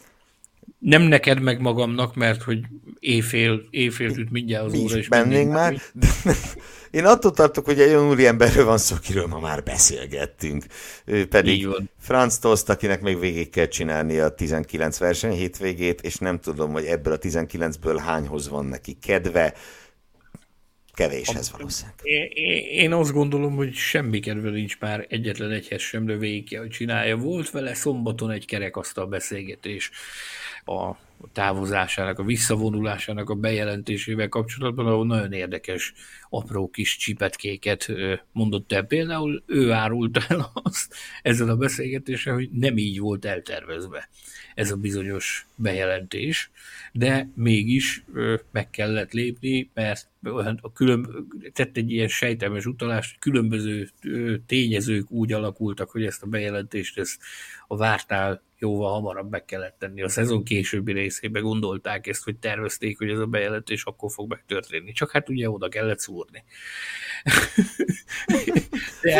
C: nem neked meg magamnak, mert hogy éjfél, éjfél üt mindjárt az óra,
B: és mennénk már. De, én attól tartok, hogy egy olyan úriemberről van szó, akiről ma már beszélgettünk. Ő pedig Franz Tost, akinek még végig kell csinálni a 19 verseny hétvégét, és nem tudom, hogy ebből a 19-ből hányhoz van neki kedve. Kevéshez valószínűleg.
C: Én azt gondolom, hogy semmi kedve nincs már egyetlen egyhez sem, de végig kell, hogy csinálja. Volt vele szombaton egy kerekasztal beszélgetés a távozásának, a visszavonulásának a bejelentésével kapcsolatban, ahol nagyon érdekes, apró kis csipetkéket mondott el. Például ő árult el azt ezzel a beszélgetéssel, hogy nem így volt eltervezve ez a bizonyos bejelentés, de mégis meg kellett lépni, mert a külön, tett egy ilyen sejtelmes utalást, hogy különböző tényezők úgy alakultak, hogy ezt a bejelentést ezt a vártál jóval hamarabb meg kellett tenni. A szezon későbbi részében gondolták ezt, hogy tervezték, hogy ez a bejelentés akkor fog megtörténni. Csak hát ugye oda kellett szúrni.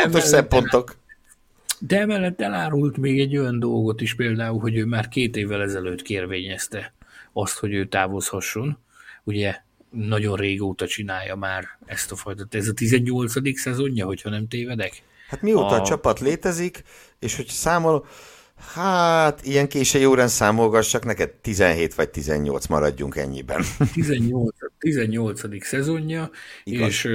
B: Fontos szempontok.
C: De emellett elárult még egy olyan dolgot is például, hogy ő már két évvel ezelőtt kérvényezte azt, hogy ő távozhasson. Ugye nagyon régóta csinálja már ezt a fajta. Ez a 18. szezonja, hogyha nem tévedek?
B: Hát mióta a, a csapat létezik, és hogy számol, Hát, ilyen késői órán számolgassak, neked 17 vagy 18 maradjunk ennyiben.
C: 18, 18. szezonja, Igaz. és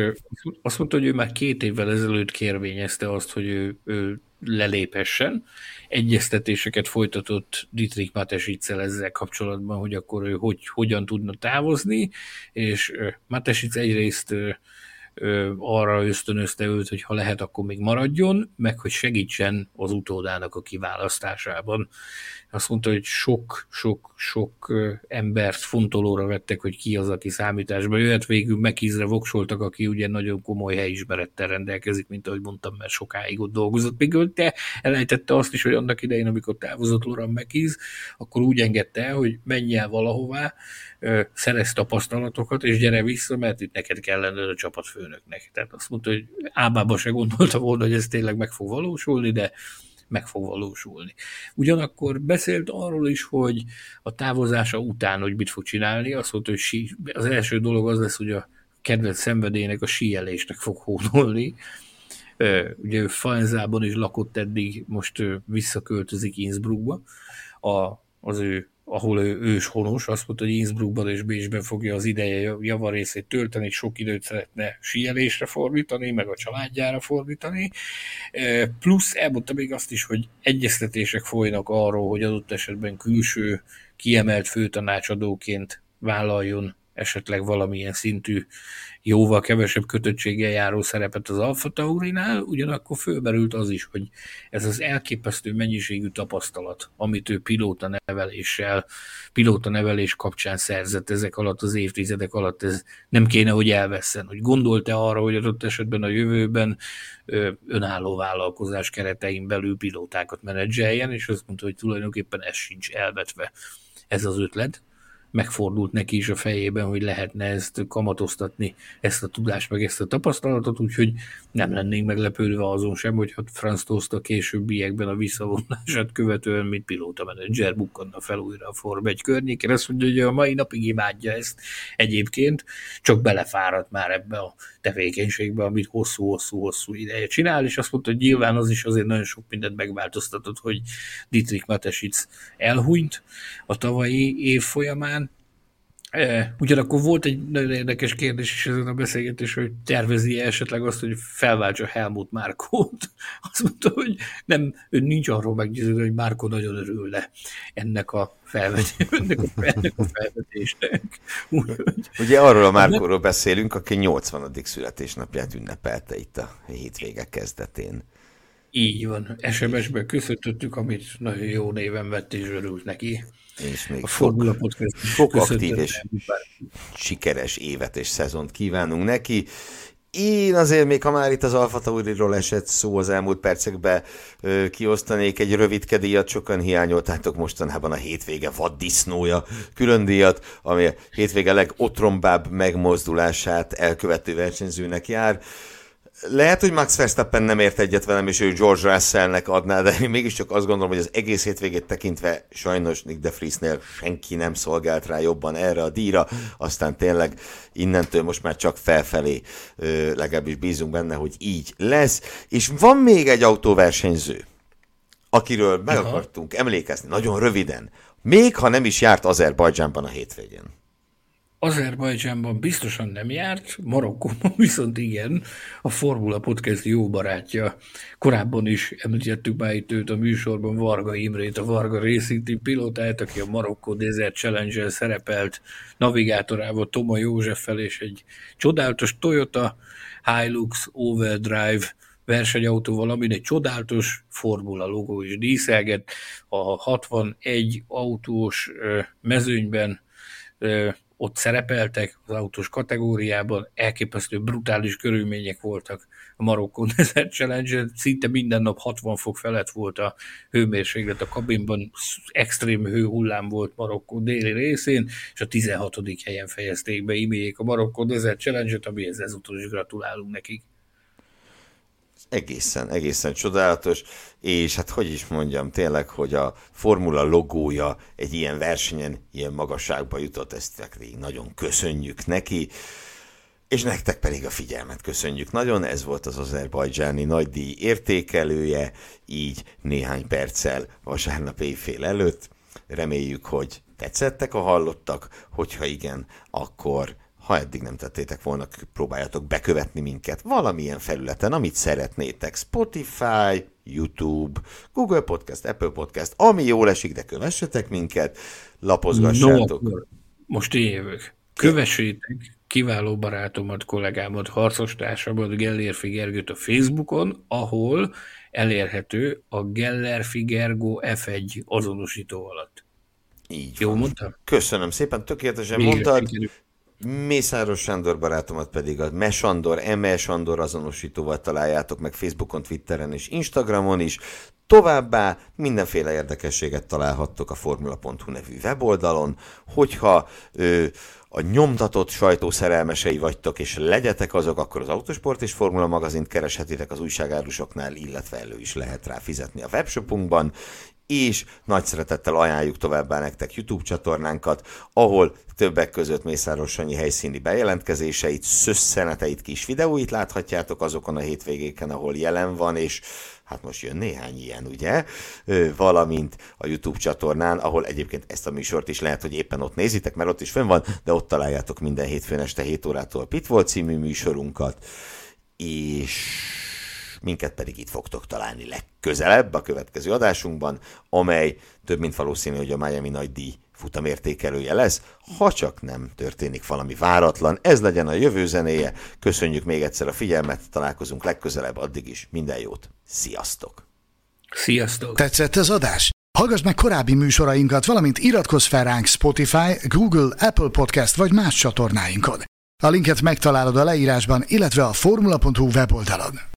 C: azt mondta, hogy ő már két évvel ezelőtt kérvényezte azt, hogy ő, ő leléphessen. Egyeztetéseket folytatott Dietrich Matesicel ezzel kapcsolatban, hogy akkor ő hogy, hogyan tudna távozni, és Matesic egyrészt arra ösztönözte őt, hogy ha lehet, akkor még maradjon, meg hogy segítsen az utódának a kiválasztásában. Azt mondta, hogy sok-sok-sok embert fontolóra vettek, hogy ki az, aki számításba jöhet. Végül megízre voksoltak, aki ugye nagyon komoly helyismerettel rendelkezik, mint ahogy mondtam, mert sokáig ott dolgozott. Még de elejtette azt is, hogy annak idején, amikor távozott Loran Mekiz, akkor úgy engedte el, hogy menj el valahová, szerez tapasztalatokat, és gyere vissza, mert itt neked kell lenned a csapatfőnöknek. Tehát azt mondta, hogy ábába se gondolta volna, hogy ez tényleg meg fog valósulni, de meg fog valósulni. Ugyanakkor beszélt arról is, hogy a távozása után, hogy mit fog csinálni, azt mondta, hogy sí, az első dolog az lesz, hogy a kedvenc szenvedélynek a síelésnek fog hódolni. Ugye ő Faenzában is lakott eddig, most visszaköltözik Innsbruckba. A, az ő ahol ő őshonos, azt mondta, hogy Innsbruckban és Bécsben fogja az ideje javarészét tölteni, sok időt szeretne síelésre fordítani, meg a családjára fordítani. E, plusz elmondta még azt is, hogy egyeztetések folynak arról, hogy adott esetben külső kiemelt főtanácsadóként vállaljon esetleg valamilyen szintű jóval kevesebb kötöttséggel járó szerepet az Alfa Taurinál, ugyanakkor fölmerült az is, hogy ez az elképesztő mennyiségű tapasztalat, amit ő pilóta neveléssel, pilóta nevelés kapcsán szerzett ezek alatt az évtizedek alatt, ez nem kéne, hogy elveszen. Hogy gondolta arra, hogy adott esetben a jövőben önálló vállalkozás keretein belül pilótákat menedzseljen, és azt mondta, hogy tulajdonképpen ez sincs elvetve ez az ötlet megfordult neki is a fejében, hogy lehetne ezt kamatoztatni, ezt a tudást, meg ezt a tapasztalatot, úgyhogy nem lennénk meglepődve azon sem, hogy hát Franz Tost a későbbiekben a visszavonását követően, mint pilóta menedzser bukkanna fel újra a Form 1 környékén. Azt mondja, hogy a mai napig imádja ezt egyébként, csak belefáradt már ebbe a tevékenységbe, amit hosszú-hosszú-hosszú ideje csinál, és azt mondta, hogy nyilván az is azért nagyon sok mindent megváltoztatott, hogy Dietrich Matesic elhunyt a tavalyi év folyamán, E, ugyanakkor volt egy nagyon érdekes kérdés is ezen a beszélgetés, hogy tervezi -e esetleg azt, hogy felváltsa Helmut Márkót. Azt mondta, hogy nem, ő nincs arról meggyőződve, hogy Márkó nagyon örülne ennek a, felvet, ennek a, ennek a felvetésnek.
B: Úgyhogy, Ugye arról a Márkóról beszélünk, aki 80. születésnapját ünnepelte itt a hétvége kezdetén.
C: Így van. SMS-ben köszöntöttük, amit nagyon jó néven vett és örült neki
B: és még a sok, sok aktív és sikeres évet és szezont kívánunk neki. Én azért még, ha már itt az Alfa Tauriról esett szó az elmúlt percekben, kiosztanék egy rövid díjat, sokan hiányoltátok mostanában a hétvége vaddisznója külön díjat, ami a hétvége legotrombább megmozdulását elkövető versenyzőnek jár lehet, hogy Max Verstappen nem ért egyet velem, és ő George Russellnek adná, de én mégiscsak azt gondolom, hogy az egész hétvégét tekintve sajnos Nick de Friesnél senki nem szolgált rá jobban erre a díjra, aztán tényleg innentől most már csak felfelé legalábbis bízunk benne, hogy így lesz. És van még egy autóversenyző, akiről meg Aha. akartunk emlékezni, nagyon röviden, még ha nem is járt Azerbajdzsánban a hétvégén.
C: Azerbajdzsánban biztosan nem járt, Marokkóban viszont igen, a Formula Podcast jó barátja. Korábban is említettük már itt őt a műsorban, Varga Imrét, a Varga Racing Team pilótáját, aki a Marokkó Desert challenge szerepelt navigátorával Toma Józseffel, és egy csodálatos Toyota Hilux Overdrive versenyautóval, amin egy csodálatos Formula logó is díszelget. A 61 autós mezőnyben ott szerepeltek az autós kategóriában, elképesztő brutális körülmények voltak a Marokkó Desert challenge szinte minden nap 60 fok felett volt a hőmérséklet a kabinban, extrém hőhullám volt Marokkó déli részén, és a 16. helyen fejezték be iméjék a Marokkó Desert Challenge-et, amihez ezúttal is gratulálunk nekik
B: egészen, egészen csodálatos, és hát hogy is mondjam, tényleg, hogy a formula logója egy ilyen versenyen, ilyen magasságba jutott, ezt nagyon köszönjük neki, és nektek pedig a figyelmet köszönjük nagyon, ez volt az azerbajdzsáni nagydíj értékelője, így néhány perccel vasárnap éjfél előtt. Reméljük, hogy tetszettek a hallottak, hogyha igen, akkor ha eddig nem tettétek volna, próbáljatok bekövetni minket valamilyen felületen, amit szeretnétek. Spotify, YouTube, Google Podcast, Apple Podcast, ami jól esik, de kövessetek minket, lapozgassátok.
C: No, most én jövök. Kövessétek, kiváló barátomat, kollégámat, harcostársamat, Gellérfi Gergőt a Facebookon, ahol elérhető a Gellerfi Gergó F1 azonosító alatt.
B: Így
C: Jó
B: van.
C: mondtam?
B: Köszönöm szépen, tökéletesen
C: Végre
B: mondtad.
C: sikerült.
B: Mészáros Sándor barátomat pedig a Mesandor, ME Sándor azonosítóval találjátok meg Facebookon, Twitteren és Instagramon is. Továbbá mindenféle érdekességet találhattok a formula.hu nevű weboldalon, hogyha ö, a nyomtatott sajtó szerelmesei vagytok, és legyetek azok, akkor az Autosport és Formula magazint kereshetitek az újságárusoknál, illetve elő is lehet rá fizetni a webshopunkban, és nagy szeretettel ajánljuk továbbá nektek YouTube csatornánkat, ahol többek között Mészáros Sanyi helyszíni bejelentkezéseit, szösszeneteit, kis videóit láthatjátok azokon a hétvégéken, ahol jelen van, és hát most jön néhány ilyen, ugye? Valamint a YouTube csatornán, ahol egyébként ezt a műsort is lehet, hogy éppen ott nézitek, mert ott is fönn van, de ott találjátok minden hétfőn este 7 órától a Pitbull című műsorunkat, és minket pedig itt fogtok találni legközelebb a következő adásunkban, amely több mint valószínű, hogy a Miami nagy díj futamértékelője lesz, ha csak nem történik valami váratlan. Ez legyen a jövő zenéje. Köszönjük még egyszer a figyelmet, találkozunk legközelebb, addig is minden jót. Sziasztok!
C: Sziasztok!
A: Tetszett az adás? Hallgass meg korábbi műsorainkat, valamint iratkozz fel ránk Spotify, Google, Apple Podcast vagy más csatornáinkon. A linket megtalálod a leírásban, illetve a formula.hu weboldalon.